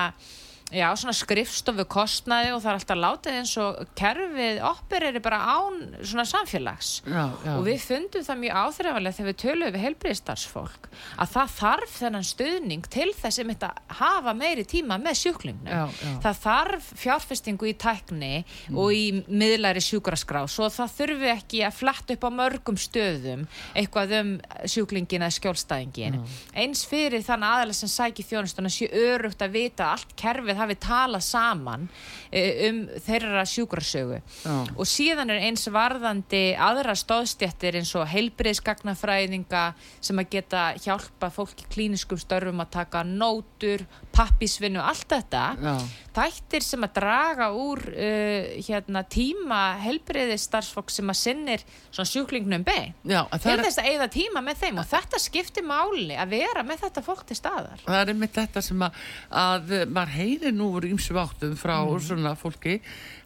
Já, svona skrifstofu kostnaði og það er alltaf látið eins og kerfið opereri bara án svona samfélags Já, já. og við fundum það mjög áþreifanlega þegar við töluðum við heilbriðstarfsfólk að það þarf þennan stuðning til þess að þetta hafa meiri tíma með sjúklingnum. Já. Það þarf fjárfestingu í tækni og í miðlæri sjúkraskrá svo það þurfi ekki að flatta upp á mörgum stöðum eitthvað um sjúklingin eða skjólstæðingin. Eins fyrir þann aðalega sem sæki þjónustuna sé örugt að vita að allt kerfið hafi talað saman eh, um þeirra sjúkrasögu Já. og síðan er eins varðandi aðra stóðstjættir eins og heilbriðsgagnafræðinga sem að geta hjálpa fólki klíniskum störfum að taka nótur, pappisvinnu, allt þetta Já. þættir sem að draga úr uh, hérna, tíma heilbriðistarfsfólk sem að sinnir svona sjúklingnum bein til þess að eigða tíma með þeim og þetta skiptir máli að vera með þetta fólk til staðar það er einmitt þetta sem að, að maður heyrir nú úr ýmsum áttum frá svona fólki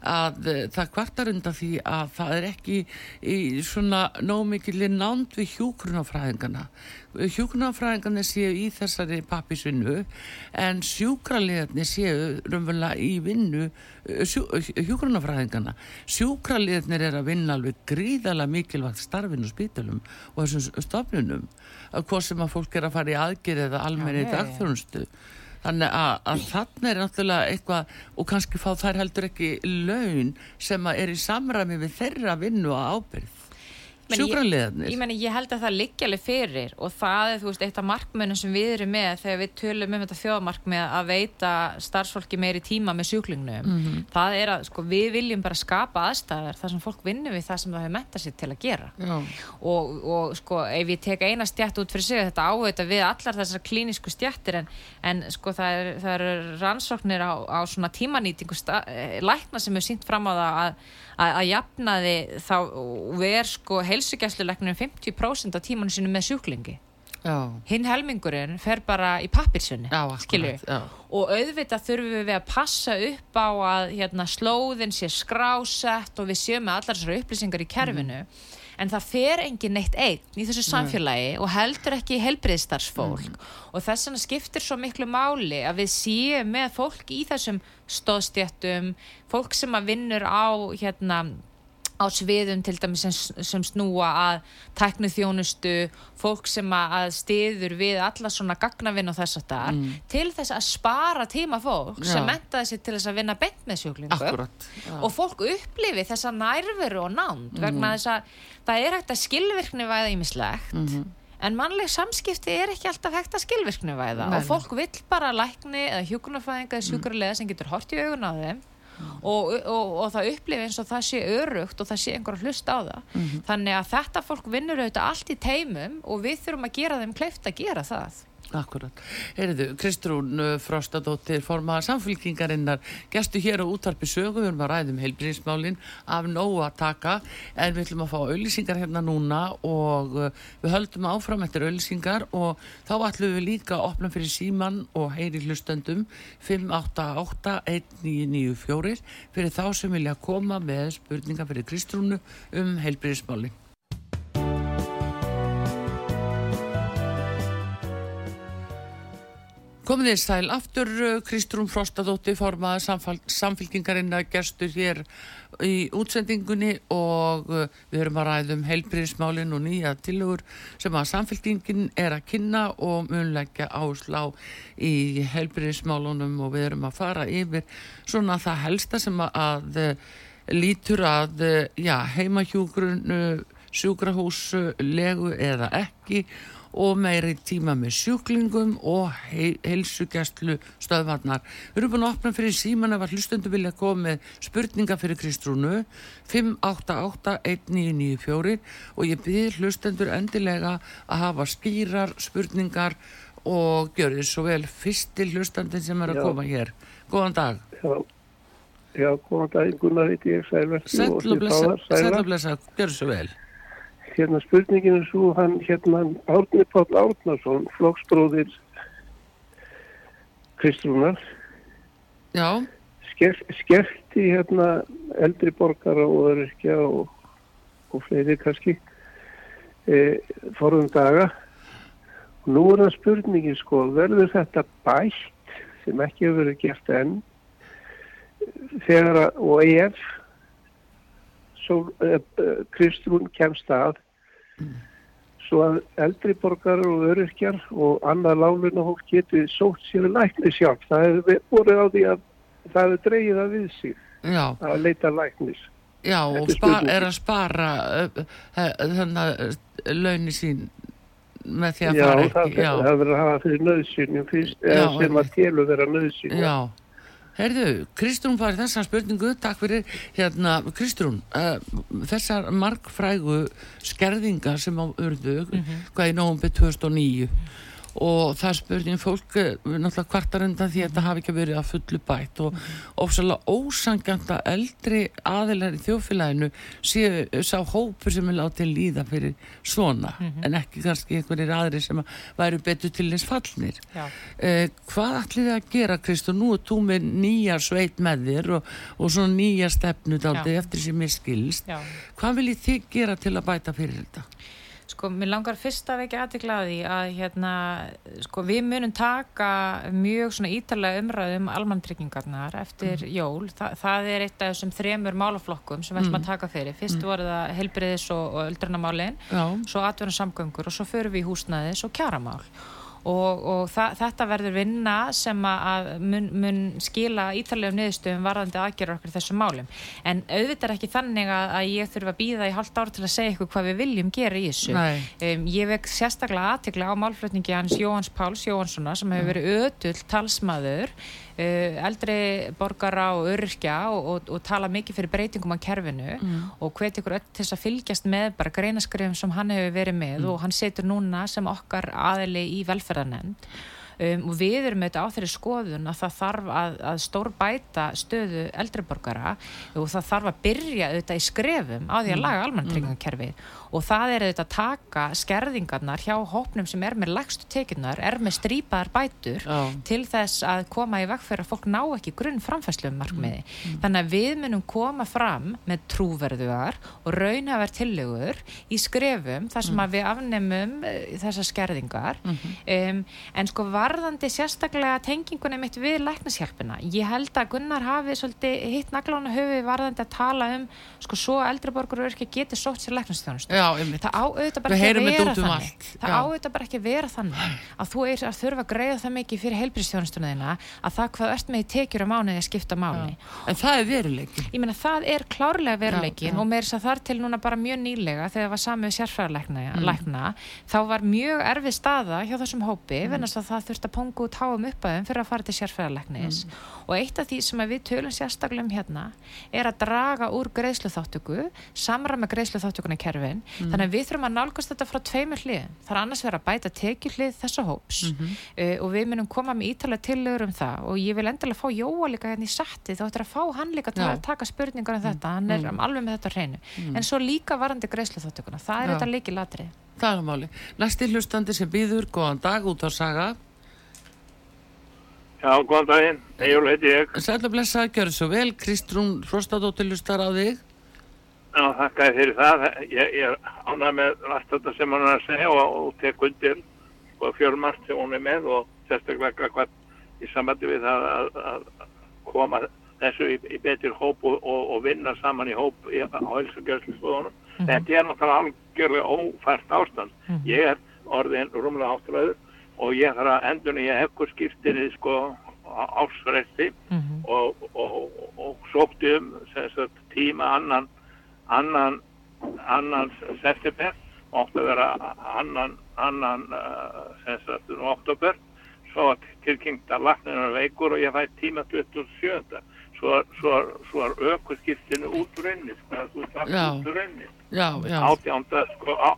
að eh, það kvartar undan því að það er ekki í svona nómikili nánd við hjúkrunafræðingana hjúkrunafræðingarnir séu í þessari pappisvinnu en sjúkraliðarnir séu raunverulega í vinnu eh, sjú, hjúkrunafræðingarna sjúkraliðarnir er að vinna alveg gríðalega mikilvægt starfinu spítalum og þessum stofnunum að hvað sem að fólk er að fara í aðgerð eða almenni dagþjónustu þannig að, að þannig er náttúrulega eitthvað og kannski fá þær heldur ekki laun sem að er í samræmi við þeirra vinnu og ábyrð Meni, ég, sjúkraliðarnir? ég, meni, ég held að það liggja alveg fyrir og það er þú veist eitt af markmönum sem við erum með þegar við tölum um þetta þjóðamarkmið að veita starfsfólki meiri tíma með sjúklingnum. Mhm. það er að sko, við viljum bara skapa aðstæðar þar sem fólk vinnur við það sem það hefur mentað sér til að gera. Og, og sko ef ég tek eina stjætt út fyrir sig þetta áveita við allar þessar klínisku stjættir en, en sko það er, það er rannsóknir á, á svona tímanýtingu eh, lækna sem hefur sínt fram á það að, að, að jafnaði þá ver sko heilsugjæsluleiknum 50% af tímanu sinu með sjúklingi hinn helmingurinn fer bara í pappirsunni og auðvitað þurfum við að passa upp á að hérna, slóðin sé skrásett og við séum með allar þessar upplýsingar í kerfinu. En það fer engin neitt einn í þessu samfélagi og heldur ekki helbriðstarfsfólk mm. og þess vegna skiptir svo miklu máli að við séum með fólk í þessum stóðstjættum, fólk sem að vinnur á hérna á sviðum til dæmis sem, sem snúa að tæknu þjónustu fólk sem að stiður við alla svona gagnavinn og þess að það mm. til þess að spara tíma fólk Já. sem mentaði sér til þess að vinna bent með sjúklingu og fólk upplifi þessa nærveru og nánd mm. vegna þess að það er hægt að skilvirkni væða ímislegt mm -hmm. en mannleg samskipti er ekki alltaf hægt að skilvirkni væða og fólk vill bara lækni eða hjókunarfæðinga eða sjúkurlega sem getur hort í augun á þeim og, og, og það upplifi eins og það sé örugt og það sé einhver að hlusta á það mm -hmm. þannig að þetta fólk vinnur auðvitað allt í teimum og við þurfum að gera þeim kleift að gera það Akkurat. Heyriðu, Kristrún uh, Frostadóttir, formaða samfélkingarinnar, gestu hér á útvarpi sögu, við erum að ræðum heilbríðismálinn af nóg að taka, en við ætlum að fá auðlýsingar hérna núna og uh, við höldum áfram eftir auðlýsingar og þá ætlum við líka að opna fyrir síman og heyri hlustendum 588-1994 fyrir þá sem vilja koma með spurninga fyrir Kristrúnu um heilbríðismálinn. Komið þér sæl aftur, uh, Kristrún Frostadóttir, formaða samfélkingarinn að gerstur hér í útsendingunni og uh, við höfum að ræðum heilbríðismálinn og nýja tilugur sem að samfélkingin er að kynna og munleggja áslá í heilbríðismálunum og við höfum að fara yfir svona það helsta sem að uh, lítur að já, heimahjúgrun, sjúkrahús, legu eða ekki og meiri tíma með sjúklingum og heilsugjastlu stöðvarnar. Við erum búin að opna fyrir síman að hlustundu vilja koma með spurninga fyrir Kristrúnu 5881994 og ég byrð hlustendur endilega að hafa skýrar spurningar og gjör þið svo vel fyrsti hlustandin sem er að Já. koma hér. Góðan dag. Já, Já góðan dag, Gunnar heiti ég, Sælverki. Sæl og blessa, gjör þið svo vel hérna spurningin er svo hann hérna Árni Páll Árnarsson flokksbróðir Kristrúnar já. Sker, skerti hérna eldri borgara og öryrkja og, og fleiri kannski e, forðum daga. Og nú er það spurningin sko verður þetta bætt sem ekki hefur verið gert enn þegar að og ef svo e, e, Kristrún kemst að svo að eldri borgar og öryrkjar og annað láluna hólk getur sótt sér lækni sjálf. Það hefur voruð á því að það hefur dreyið að við sig Já. að leita læknis. Já og spar, er að spara þannig að launi sín með því að Já, fara ekki. Já, það verður að hafa fyrir nöðsynjum fyrst, eða sem að telu vera nöðsynjum. Já. Herðu, Kristrún var þessar spurningu, takk fyrir hérna, Kristrún, uh, þessar markfrægu skerðingar sem á urðu, mm -hmm. hvað í nógum byrð 2009 og það spurning fólk eh, náttúrulega kvartar undan því að þetta hafi ekki verið að fullu bætt. Og ofsalega ósangjant að eldri aðilar í þjófélaginu séu sá hópur sem er látið líða fyrir svona. Mm -hmm. en ekki kannski einhverjir aðri sem væri betur til þess fallnir. Eh, hvað ætlið þið að gera Kristó nú er þú með nýja sveit með þér og, og svona nýja stefnu eftir sem ég skilst. Já. hvað viljið þið gera til að bæta fyrir þetta? Sko, mér langar fyrst að vekja aðeiglaði að hérna, sko, við munum taka mjög svona ítalega umræðum um almantryggingarnar eftir mm. jól. Þa, það er eitt af þessum þremur málaflokkum sem við ætlum mm. að taka fyrir. Fyrst mm. voru það helbriðis og öldrunamálin, svo atverðan samgöngur og svo förum við í húsnaðis og kjaramál og, og þetta verður vinna sem að mun, mun skila ítalegum niðurstöðum varðandi aðgerður okkur þessum málum. En auðvitað er ekki þannig að, að ég þurfa að býða í halvt ár til að segja ykkur hvað við viljum gera í þessu. Um, ég vek sérstaklega aðtikla á málflutningi hans Jóhans Páls Jóhanssona sem hefur verið ötull talsmaður eldri borgara og öryrkja og, og, og tala mikið fyrir breytingum á kerfinu mm. og hveti ykkur öll til þess að fylgjast með bara greinaskrifum sem hann hefur verið með mm. og hann setur núna sem okkar aðili í velferðarnemnd um, og við erum auðvitað á þeirri skoðun að það þarf að, að stór bæta stöðu eldriborgara og það þarf að byrja auðvitað í skrefum á því að laga almantryggingakerfi og það er auðvitað að taka skerðingarnar hjá hópnum sem er með lagstu tekinnar, er með strípaðar bætur Já. til þess að koma í veg fyrir að fólk ná ekki grunn framfæslu um markmiði. Þannig að við munum koma fram með trúverðugar og raunhafar tillögur í skrefum þar sem að við afnemum uh, þessar skerðingar. Um, en sko varðandi sérstaklega tengingunni mitt við læknashjálpina ég held að Gunnar hafi svolítið hitt naglána höfi varðandi að tala um sko svo eldriborgur og örkja geti sótt sér læknastjónust Já, einmitt. það á auðvitað bara ekki að vera um þannig það Já. á auðvitað bara ekki að vera þannig að þú er að þurfa að greiða það mikið fyrir heilbríðstjónustuna þína að það hvað ert með í tekjur á mánuði að skipta máli En það er veruleikin. ég meina það er klárlega veruleikin Já, já. og með þess að þar til núna bara mjög nýlega þegar það var samið sérfræðalækna Mm. þá var mjög erfið staða hjá þessum hópi, mm. að það þurfti að pongu út háum uppaðum fyrir að fara til sérfræðalæknis Mm. og eitt af því sem við tölum sérstaklega um hérna er að draga úr greiðsluþáttöku samræma greiðsluþáttökuna í kerfin Mm. þannig að við þurfum að nálgast þetta frá tveimur hliðum. Það er annars verið að bæta tekjuhlið þessa hóps. Mhm. uh, og við munum koma með ítalega tillögur um það. Og ég vil endilega fá Jóa líka hérna í setti þá ættir að fá hann líka að taka spurningar um þetta, hann er alveg með þetta hreinu. En svo líka greiðsluþáttökuna Það er máli. Næsti hlustandi sem býður, góðan dag, út á saga. Já, góðan daginn, Egil heiti ég. Sætla blessa, gjör svo vel. Kristrún Frostadóttir hlustar á þig. Já, þakka þér fyrir það. Ég, ég er ánað með allt þetta sem hann er að segja og, og tek undir og fjölmart sem hún er með og sérstaklega hvað í sambandi við það að, að koma þessu í, í betur hóp og, og, og vinna saman í hóp í, á helsugjörnslisbúðunum. Þetta er náttúrulega algjörlega ófært ástand. Ég er orðin rúmlega áttræður og ég þarf að endur nýja ekkur skiptinni sko ásfresti mm -hmm. og, og, og sókti um sagt, tíma annan annan, annan september ofta vera annan, annan eh, sagt, um oktober svo tilkynnt að laknirna veikur og ég fæ tíma 27. svo, svo, svo er ökkur skiptinni útrunnið sko, út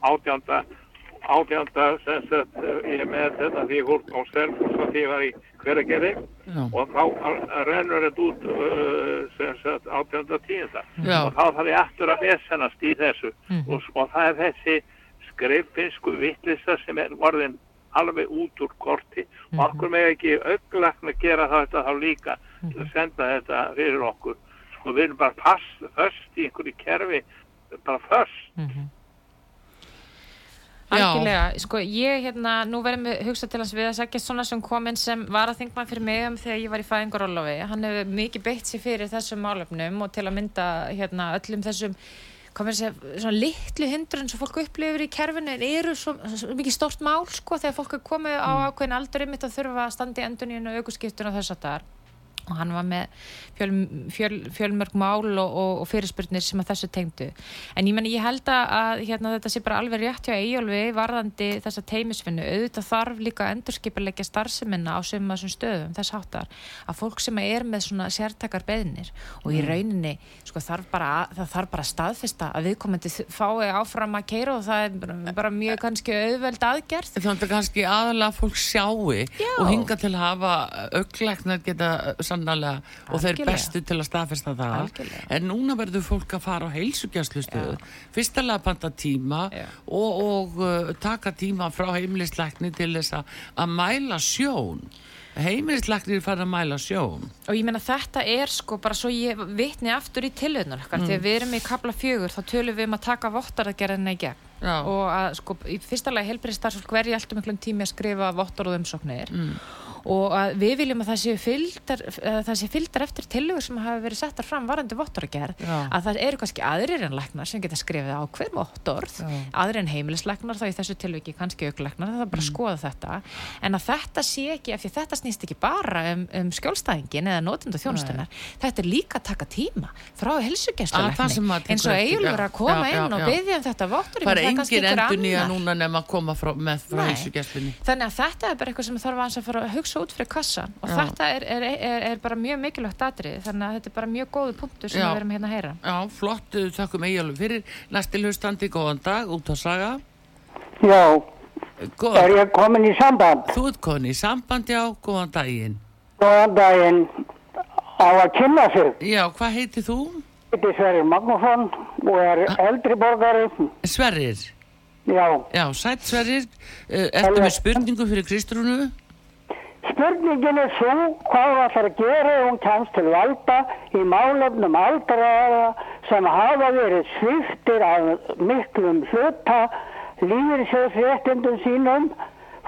18 átjönda sem sagt, eh, ég með þetta því ég hólk á Sverfús og því ég var í hverjargerði og þá eh, rennur þetta út uh, sem sagt átjönda tíunda Já. og þá þarf ég eftir að vesennast í þessu mm. og, og það er þessi skreifinsku vittlista sem er orðin alveg út úr korti mm. og mhm. okkur með ekki auðvitað að gera þetta þá líka mm. til að senda þetta fyrir okkur og við erum bara fast í einhverju kerfi bara fast mhm. Algjörlega, sko ég hérna, nú verðum við hugsa til hans við að segja svona sem kominn sem var að þingma fyrir mig um þegar ég var í fæðingarólofi, hann hefur mikið beitt sér fyrir þessum málefnum og til að mynda hérna öllum þessum mér segja, svona litlu hindrun sem fólk upplifir í kerfinu en eru svo, svo mikið stórt mál sko þegar fólk er komið á ákveðin aldur um að þurfa að standa í enduninu og aukuskiptun og þess að það og hann var með fjöl, fjöl, fjölmörg mál og, og, og fyrirspurnir sem að þessu tengdu. En ég menn ég held að hérna, þetta sé bara alveg rétt hjá Eyjólfi varðandi þessa teimisvinnu auðvitað þarf líka að endurskipilegja starfseminna á sömum þessum stöðum þess háttar að fólk sem er með svona sértakar beðnir og í rauninni sko, þarf bara, að- það þarf bara að staðfesta að viðkomandi fái áfram að keira og það er bara, bara mjög kannski auðveld aðgerð. Þannig að kannski aðalega fólk sjáu Já. og hinga til að hafa auglæknar geta sannlega og þeir Algjörlega. bestu til að staðfesta það. Algjörlega. En núna verður fólk að fara á heilsugjastlustöðu. Fyrstalega panta tíma Já. og, og uh, taka tíma frá heimilisleikni til þess að, að mæla sjón. Heimilisleiknir fara að mæla sjón. og ég meina þetta er sko bara svo ég vitni aftur í tilhörnur okkar þegar við erum í kabla fjögur þá tölum við um að taka vottaragerðina í gegn Já. og að sko í fyrsta lagi helbriðstarfsfólk verði alltaf miklum tími að skrifa vottarð umsóknir og við viljum að það sé fylgdar, það sé fylgdar eftir tillögur sem hafa verið settar fram varandi vottaragerð Já. að það eru kannski aðrir en læknar sem geta skrifið á hver vottorð Já. aðrir en heimilislæknar þá í þessu tilviki kannski auklæknar það er bara að skoða þetta en að þetta sé ekki, af því þetta snýst ekki bara um, um skjólstæðingin eða notenda þjónustunar þetta er líka að taka tíma frá tekur eins og já. að koma Já, já, inn og já. byggja um þetta vottur Það er engin endur nýja núna nema að koma frá, með frá Nei. Hugsa út fyrir kassan og Já. þetta er, er, er, er bara mjög mikilvægt atrið þannig að þetta er bara mjög góðu punktur sem Já. við erum hérna að heyra. Já, flott, þakkum eiginlega fyrir. Næsti hlustandi, góðan dag, út á saga. Já, Góð, Er ég komin í samband? þú ert komin í sambandi á, góðan daginn. Góðan daginn á að kynna sig. Já, hvað heitir þú? Þetta er Sverrir Magnússon og er eldri borgari. Sverrir. Já, Já, sætt Sverrir, uh, ertu með spurningu fyrir Kristrúnu? Spurningin er svo hvað það ætlar að gera ef hún kemst til valda í málefnum aldraða sem hafa verið sviftir af miklum hluta lífyrsjóðsréttindum sínum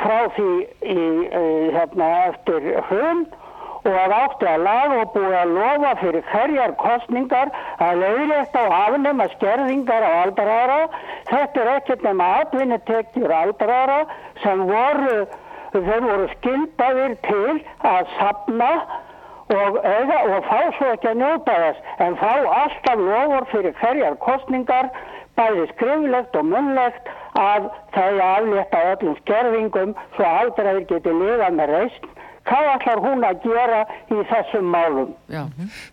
frá því í, e, hérna, eftir hrun og að áttu að laga og búið að lofa fyrir hverjar kostningar að leiðrétta og afnema skerðingar á aldraðara. Þetta er ekkert nema atvinnutekjur aldraðara sem voru, þeir voru skildaðir til að sapna og, eða, og fá svo ekki að njóta þess en fá alltaf lofur fyrir hverjar kostningar bæði skriflegt og munlegt að það aflétta öllum skerðingum svo aldraðir geti lifað með reist hvað ætlar hún að gera í þessum málum? Já,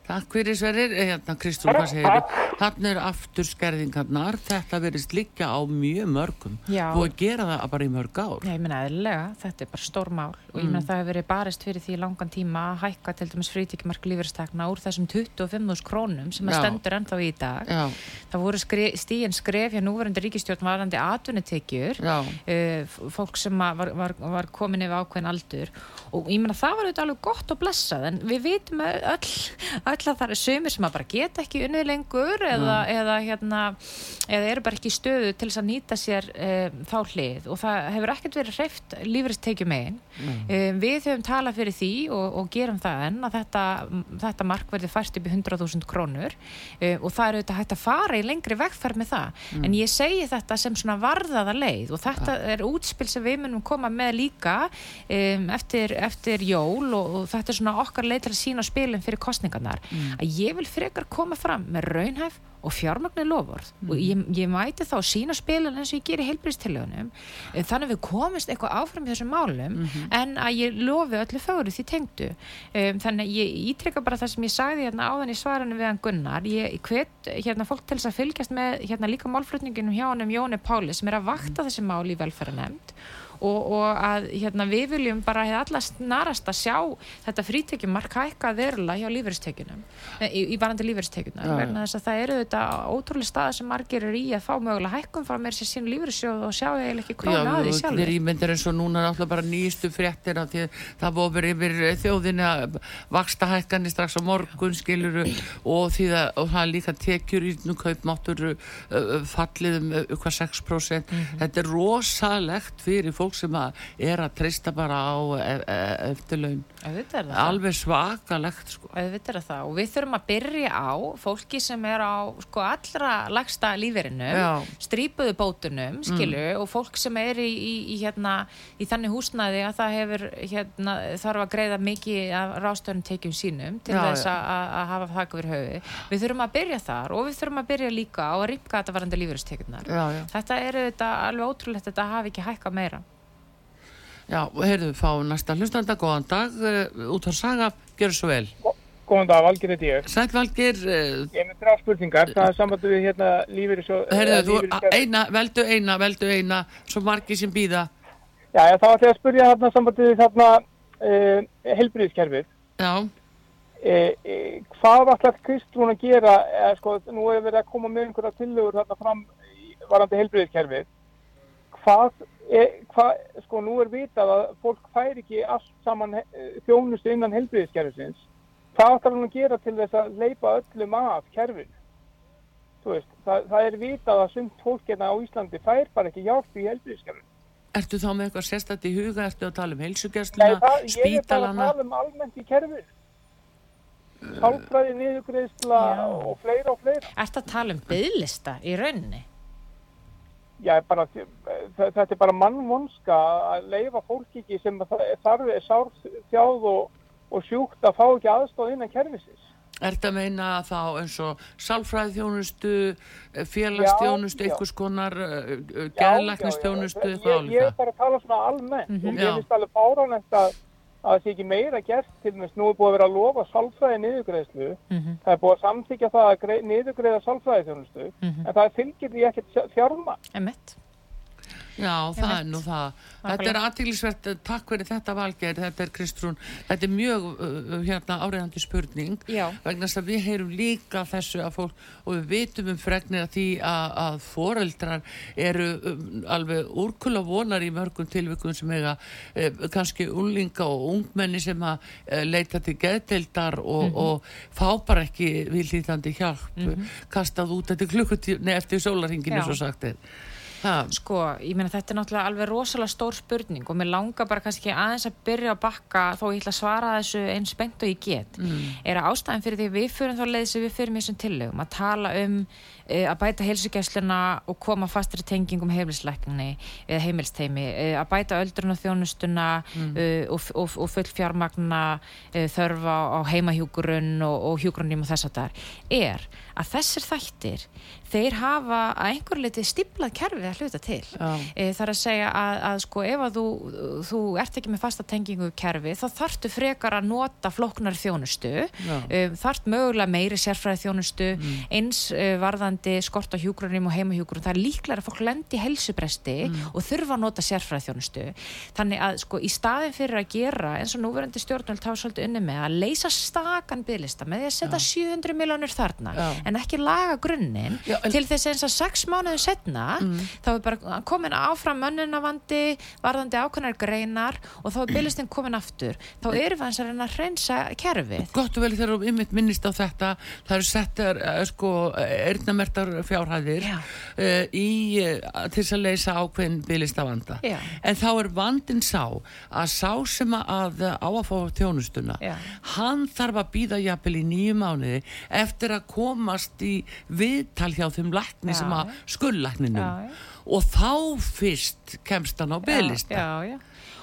takk fyrir Sverrir, Eh, hérna Kristrún, hvað segir þú? Þannig er aftur skerðingarnar, þetta verðist líka á mjög mörgum. Búið að gera það bara í mörg ár. Já, ég meina eðlilega, þetta er bara stór mál. Og ég meina það hefur verið barist fyrir því langan tíma að hækka til dæmis frítíkimark lífeyristekna úr þessum 25.000 krónum sem að stendur ennþá í dag. Já, Það voru skre, stíin skref hjá núverandi ríkistjórn varandi atvinnutekjur, já, uh, fólk sem var, var, var komin yfir ákveðin aldur. Og ég meina það var auðvitað alveg gott og blessað en við vitum öll, öll að það er sömur sem að bara geta ekki unnið lengur eða, eða, hérna, eða eru bara ekki stöðu til þess að nýta sér um, þá hlið. Og það hefur ekkert verið hreift lífristekjum einn um, við höfum talað fyrir því og, og gerum það enn að þetta, þetta mark verði fært upp í 100.000 krónur um, og það er auðvitað hægt að fara í lengri vegferð með það. En ég segi þetta sem svona varðaða leið og þetta er útspil sem við munum koma með líka um, eftir, eftir jól og, og þetta er svona okkar leið til að sína spilin fyrir kostningarnar að ég vil frekar koma fram með raunhæf og fjármagnu lofvörð og ég, ég mæti þá sína spilin eins og ég ger í heilbríðstillögunum þannig að við komist eitthvað áfram í þessum málum en að ég lofi öllu fögru því tengdu. Um, þannig að ég ítrykka bara það sem ég sagði hérna áðan í svarinu við hann Gunnar. Ég hvet hérna fólk til þess að fylgjast með hérna líka málflutninginum hjá hann um Jóni Páli sem er að vakta þessi mál í velferðanemnd og, og að hérna, við viljum bara hefði allast narast að sjá þetta frítekjum mark hækka verulega hjá lífeyristekjunum í, í varandi að það eru þetta ótrúlega staða sem margir eru í að fá mögulega hækkun frá mér sér sín lífeyrissjóð og sjá eiginlega ekki já, krónu að því þú sjálfur er ímyndir eins og núna náttúrulega bara nýjustu fréttir af því að það voru yfir þjóðinu að vaksta hækkanir strax á morgun skiluru og því að og það er líka tekjur í nú kaupmáttur uh, fallið um uh, hvað 6% þetta er rosalegt fyrir fólk sem að er að treysta bara á e e eftirlaun það það. alveg svakalegt sko það og við þurfum að byrja á fólki sem er á sko allra lagsta líferinum, Já. strípuðu bótunum, skilu, og fólk sem er í, í, í, hérna, í þannig húsnæði að það hefur, hérna, þarf að greiða mikið af rástöðunum tekjum sínum til Já, þess að hafa þakka fyrir höfu. Við þurfum að byrja þar og við þurfum að byrja líka á að rýpka þetta varandi já, Þetta er þetta alveg ótrúlegt að þetta hafi ekki hækkað meira. Já, heyrðu, fá næsta hlustanda, góðan dag uh, út á saga, gjör svo vel Góðan dag, Valgir heiti ég. Sæll Valgir, uh, Ég er með þrjá spurningar. Það er sambandi við hérna lífeyri svo... heyrðu, þú, eina, veldu eina, veldu eina svo margi sem býða Já, já, þá ætlum ég að spurja þarna sambandi við þarna uh, helbriðiskerfið. já, hvað alltaf Kristrún að gera, eða sko, nú hefur verið að koma með einhverja tillögur þarna fram varandi helbriðiskerfið. Hvað, er, hvað, sko, nú er vitað að fólk fær ekki allt saman uh, þjónustu innan helbriðiskerfisins. Hvað ætlar hún að gera til þess að leipa öllum af kerfinu? Þú veist, það, það er vitað að sumt fólk hérna á Íslandi fær bara ekki hjálp í helbriðiskerfinu. ertu þá með eitthvað sérstætt í huga, ertu að tala um heilsugjastluna, það, ég er bara að spítalana tala um almennt í kerfinu. Sálfræði, niðurgreðsla Já. og fleira og fleira. Ertu að tala um byðlista í rauninni? Já, bara, þetta er bara mannvonska að leifa fólk ekki sem þarf er sár þjáð og, og sjúkt að fá ekki aðstóð innan kerfisins. ertu að meina þá eins og sálfræðþjónustu félagsþjónustu, Já, já. einhvers konar Já, geðlæknistjónustu, eitthvað Ég, ég er álíka bara að tala svona almennt og Já. mér finnst alveg fáránlegt að að það sé ekki meira gert til þess nú er búið að vera að lofa sálfræði niðurgreðslu það er búið að samþykja það að niðurgreiða sálfræði þjónustu en það fylgir því ekkert fjárma Emmett. Já, það er nú það. Þetta er aðtílisvert, takk fyrir þetta valgeir, þetta er Kristrún, þetta er mjög uh, hérna áriðandi spurning Já. vegna þess að við heyrum líka þessu að fólk og við vitum um fregnir að því að, að foreldrar eru um, alveg úrkulla vonar í mörgum tilvikum sem eiga uh, kannski unlinga og ungmenni sem að uh, leita til geðdeildar og, og fá bara ekki viðlítandi hjálp kastað út eftir klukkutíu, nei eftir sólarhinginu Já. svo sagt er. Ha, Sko, ég meina þetta er náttúrulega alveg rosalega stór spurning og mér langar bara kannski aðeins að byrja að bakka þó ég ætla að svara þessu eins beint og ég get. Er að ástæðan fyrir því við fyrir þá leið sem við fyrir með þessum tillögum? Að tala um uh, að bæta heilsugæsluna og koma fastri tengingum heimilisleikni eða heimilsteimi, uh, að bæta öldrun og þjónustuna uh, og, og, og full fjármagna þörfa á heimahjúkurun og, og hjúkurunum og þess að þar er að þessir þættir þeir hafa að einhver liti stiplað kerfið að hluta til. E, það er að segja að, að sko ef að þú, þú ert ekki með fasta tengingu kerfi þá þarftu frekar að nota flóknar þjónustu. Já. um, þarft mögulega meiri sérfræði þjónustu eins uh, varðandi skort á hjúgrunum og heimahjúgrunum það er líklega að fólk lendi í helsubresti og þurfa að nota sérfræði þjónustu þannig að sko í staðin fyrir að gera eins og núverandi stjórnvöld hafa svolítið unni með að leysa stakan bygglista með því að setja 700 miljónir þarna Já. en ekki laga grunninn. Já, til þess eins að sex mánuðu setna þá er bara komin áfram mönnunavandi varðandi ákveðnar greinar og þá er bygglistinn komin aftur þá erum við hans að reyna að hreinsa kerfið gott og vel þegar þú ymmit minnist á þetta það eru settar uh, sko erðnamertar fjárhæðir Já. uh, í, uh, til þess að leysa ákveðin bylista vanda Já. en þá er vandin sá að sá sem að á að fá þjónustuna Já. hann þarf að býða jafnvel í nýju mánuði eftir að komast í viðtal hjá þeim lækni sem að skullækninum og þá fyrst kemst hann á já.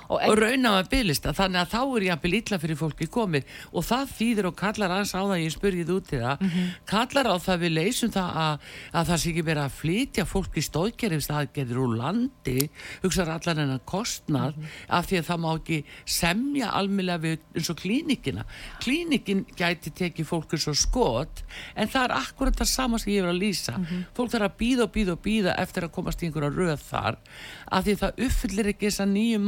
Og, og rauna með bylista þannig að þá er jafnvel illa fyrir fólki komið og það þýðir og kallar aðeins á það ég spurgið út í það Mhm. kallar á það við leysum það að, að það sé ekki verið að flytja fólki stóðgerðist aðgerðir úr landi hugsaður allan hennar kostnað Mhm. af því að það má ekki semja almjölega við eins og klínikina klínikin gæti tekið fólk eins og skot en það er akkurat það sama sem ég er að lýsa Mhm. fólk þarf að býða og býða og býða eftir að komast í einhverja röð þar af því það uppfyllir ekki þessa nýju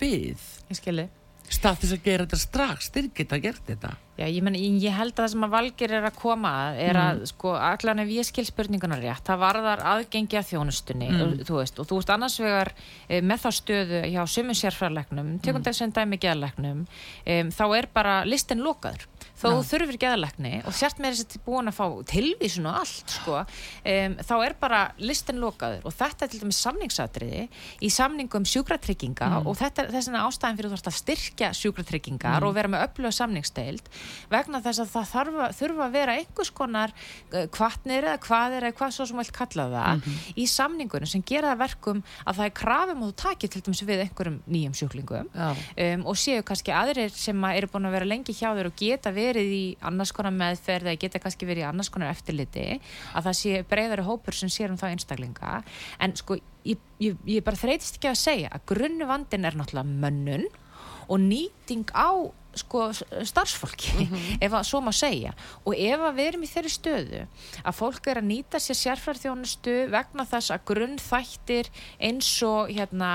byð ég skilji. Stað þess að gera þetta strax þeir geta gert þetta. Já, ég, meni, ég held að það sem að Valgir er að koma að er að, sko, allan ef ég skil spurninguna rétt, það varðar aðgengi að þjónustunni, og, þú veist, og þú veist annars vegar e, með þá stöðu hjá sumum sérfræðlegnum, tegum mm. þessum dæmi geðlegnum, e, þá er bara listin lokaður, þó þú þurfir geðlegni og sért með þess að búin að fá tilvísun og allt, sko. E, þá er bara listin lokaður og þetta er til dæmis samningsatriði í samningum sjúkratrygginga og þetta er þess vegna ástæðan fyrir þú þarfst að styrkja sjúkratryggingar og vera með öfluga samningsdeild vegna þess að það þarf, að- þurfa að vera einhvers konar kvartnir eða hvað er eða hvað svo sem vilt kalla það í samningunum sem gera það verkum að það er krafum og þú takir til dæmis við einhverjum nýjum sjúklingum um, og séu kannski aðrir sem að eru búin að vera lengi hjá þér og geta verið í annars konar meðferð eða geta kannski verið í annars konar eftirliti að það sé breyðari hópur sem sér um þá einstaklinga. En sko ég, ég, ég bara þreytist ekki að segja að grunnu vandin er náttúrulega mönnun og nýting á sko starfsfólki ef að svo má segja. Og ef að við erum í þeirri stöðu að fólk er að nýta sér sérfærþjónustu vegna þess að grunnþættir eins og hérna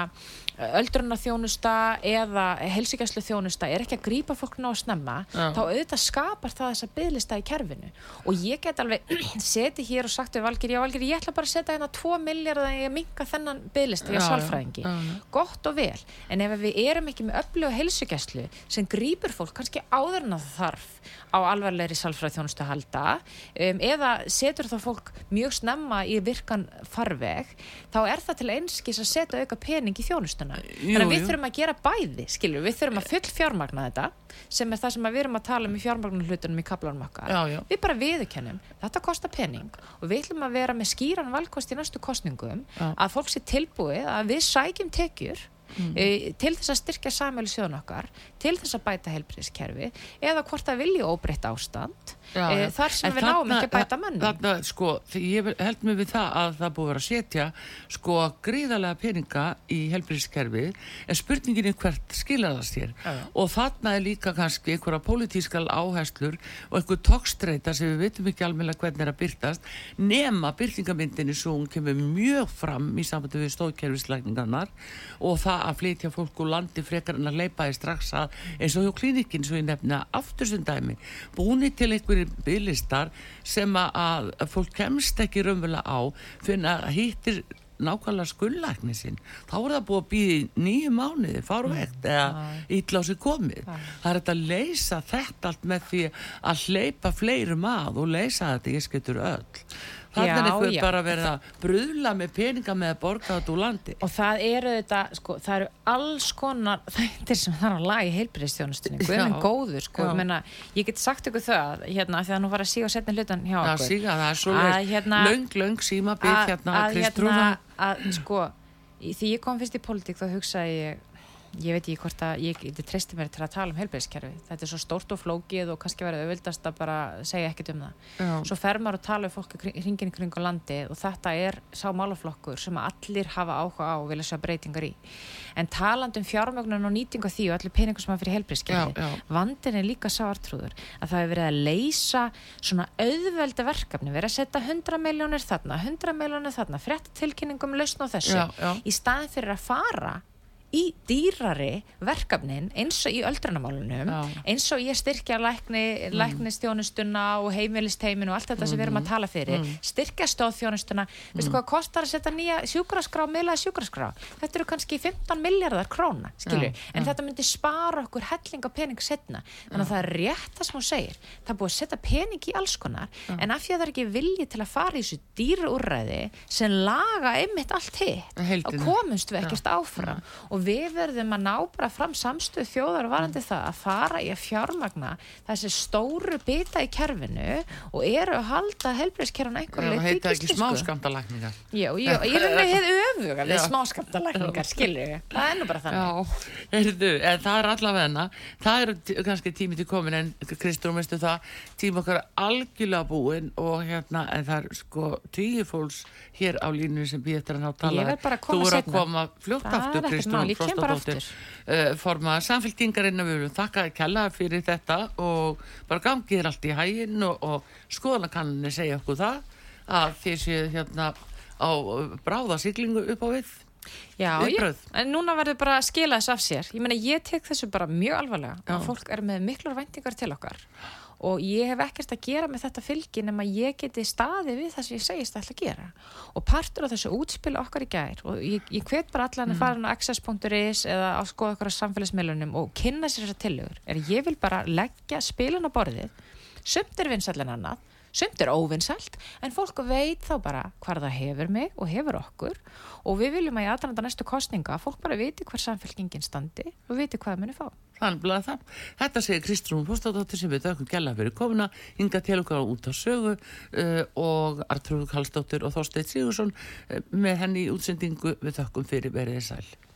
öldrunna þjónusta eða helsingæslu þjónusta er ekki að grípa fólk ná að snemma Já. þá auðvitað skapar það þessa bygglista í kerfinu. Og ég get alveg (clears throat) setið hér og sagt við Valgir, já Valgir, ég ætla bara að setja hérna 2 miljard að ég minka þennan bygglista sálfræðingi. Já, já. gott og vel, en ef við erum ekki með öfluga helsugæslu sem grípur fólk kannski áður en að þarf á alvarlegri sálfræði þjónustu að halda um, eða setur það fólk mjög snemma í virkan farveg þá er það til einskis að setja auka pening í þjónustuna Jú, þannig að við jú. þurfum að gera bæði skilur, við þurfum að full fjármagna þetta sem er það sem við erum að tala um í fjármagna hlutunum í kaplanum okkar Já, já. við bara viðurkennum, þetta kostar pening og við ætlum að vera með skýran valkost í næstu kostningum Já. að fólk sé tilbúið að við sækjum tekjur mm. e, til þess að styrkja samhæli sjóðun okkar, til þess að bæta helbriðskerfi eða hvort það vilja óbreytt ástand Já, e, þar sem við náum ekki að bæta mannum þarna, sko, ég held mér við það að það búið að setja sko gríðarlega peninga í helbriðskerfi en spurningin er hvert skilaðast hér. Já. og þarna er líka kannski einhverja pólitískal áherslur og einhver tókstreita sem við veitum ekki alveg hvernig er að byrtast nema byrtingamindinni svo hún kemur mjög fram í samvættu við stóðkerfislækningarnar og það að flytja fólk úr landi frekar en að leipa í strax að eins og hjá klínikinn svo ég nefna aftur sem dæmi búinni til einhver einhverjir bygglistar sem að fólk kemst ekki raunverulega á fyrir að hýttir nákvæmlega skullækni sinn. Þá er það búið að býði nýju mánuði farvegt mm. eða ítlási komið. Það er þetta að leysa þetta allt með því að hleypa fleirum að og leysa þetta ég skiltur öll þannig er eitthvað já. bara verið að bröðla með peninga með að borga þetta úr landi. Og það eru þetta, sko, það eru alls konar (laughs) þættir sem það er að laga í heilbreyðstjónustunni, guðminn góður sko, menna, ég get sagt ykkur það hérna, því að nú var að síga og setja hlutan hjá okkur. já, síga, það er svo hérna, löng, löng síma bygg hérna að, hérna, að, sko, því ég kom fyrst í politík þá hugsaði ég ég veit ekki hvort að ég, ég treysti mér til að tala um helbæðiskerfi þetta er svo stórt og flókið og kannski verið auðvildast að bara segja ekkert um það. Já. svo fer maður að tala um fólk hringin kring á landi og þetta er sá málaflokkur sem allir hafa áhuga á og vilja sjá breytingar í. En taland um fjármögnun og nýtinga því og allir peningur sem maður fyrir helbæðiskerfi vandin er líka sáartrúður að það hefur verið að leysa svona auðvelda verkefni verið að setja 100 miljónir þarna 100 miljónir þarna, já, já. í dýrari verkefnin eins og í öldrunamálunum eins og ég styrkja lækni, mm. læknistjónustuna og heimilisteimin og allt þetta mm. sem við erum að mm. tala fyrir mm. styrkja stóðþjónustuna mm. veistu hvað kostar að setja nýja sjúkraskrá miðlaði sjúkraskrá, þetta eru kannski 15 miljardar króna, skilju ja, en ja. þetta myndi spara okkur helling og pening setna, þannig að það er rétt það sem hún segir það er búið að setja pening í alls konar en af því að það er ekki vilji til að fara í þessu dýru úrræði sem laga einmitt allt hitt og komumst við ekkert áfram og og við verðum að ná bara fram samstöð þjóðar varandi það að fara í að fjármagna þessi stóru bita í kerfinu og eru að halda helbriðskerfuna einhverju Það heita ekki smáskamtalækningar Já, já, ég er með hefð öfuga við smáskamtalækningar, skilju það er nú bara þannig. Já, heyrðu, það er allavegna það eru kannski tími til komin en Kristúr, veistu það, tíma okkar algjörlega búin og hérna en það er sko tíu fólks hér á línu sem við eftir að ná tala. Þú voru að koma fljótt aftur Kristúr ég kem bara aftur. uh, formaða samfélkingarinn við viljum þakka að kella fyrir þetta og bara gangið er allt í hægin og, og skoðanakanninni segja okkur það að því séu hérna á bráðasiglingu upp á við. Já, ég, en núna verður bara að skila þessu af sér. Ég menna ég tek þessu bara mjög alvarlega Já. og fólk er með miklur væntingar til okkar og ég hef ekkert að gera með þetta fylgin en að ég geti staði við það sem ég segist að ætla að gera og partur af þessu útspil okkar í gær og ég, ég hvet bara allan að mm. fara á access.is eða á skoða okkar á samfélagsmiðlunum og kynna sér þessar tillögur er ég vil bara leggja spilin á borðið sumt er vinsallin annað sumt er óvinsalt en fólk veit þá bara hvað það hefur mig og hefur okkur og við viljum að í aðranda næstu kostninga fólk bara viti hver samfélkingin standi og viti hvað það muni fá. Það, þetta segir Kristrún Póstadóttir sem við þaukum gæla fyrir komuna, hinga til okkar út á sögu uh, og Artrúð Kallstóttir og Þorsteit Sigursson uh, með henni í útsendingu. Við þaukum fyrir veriði sæl.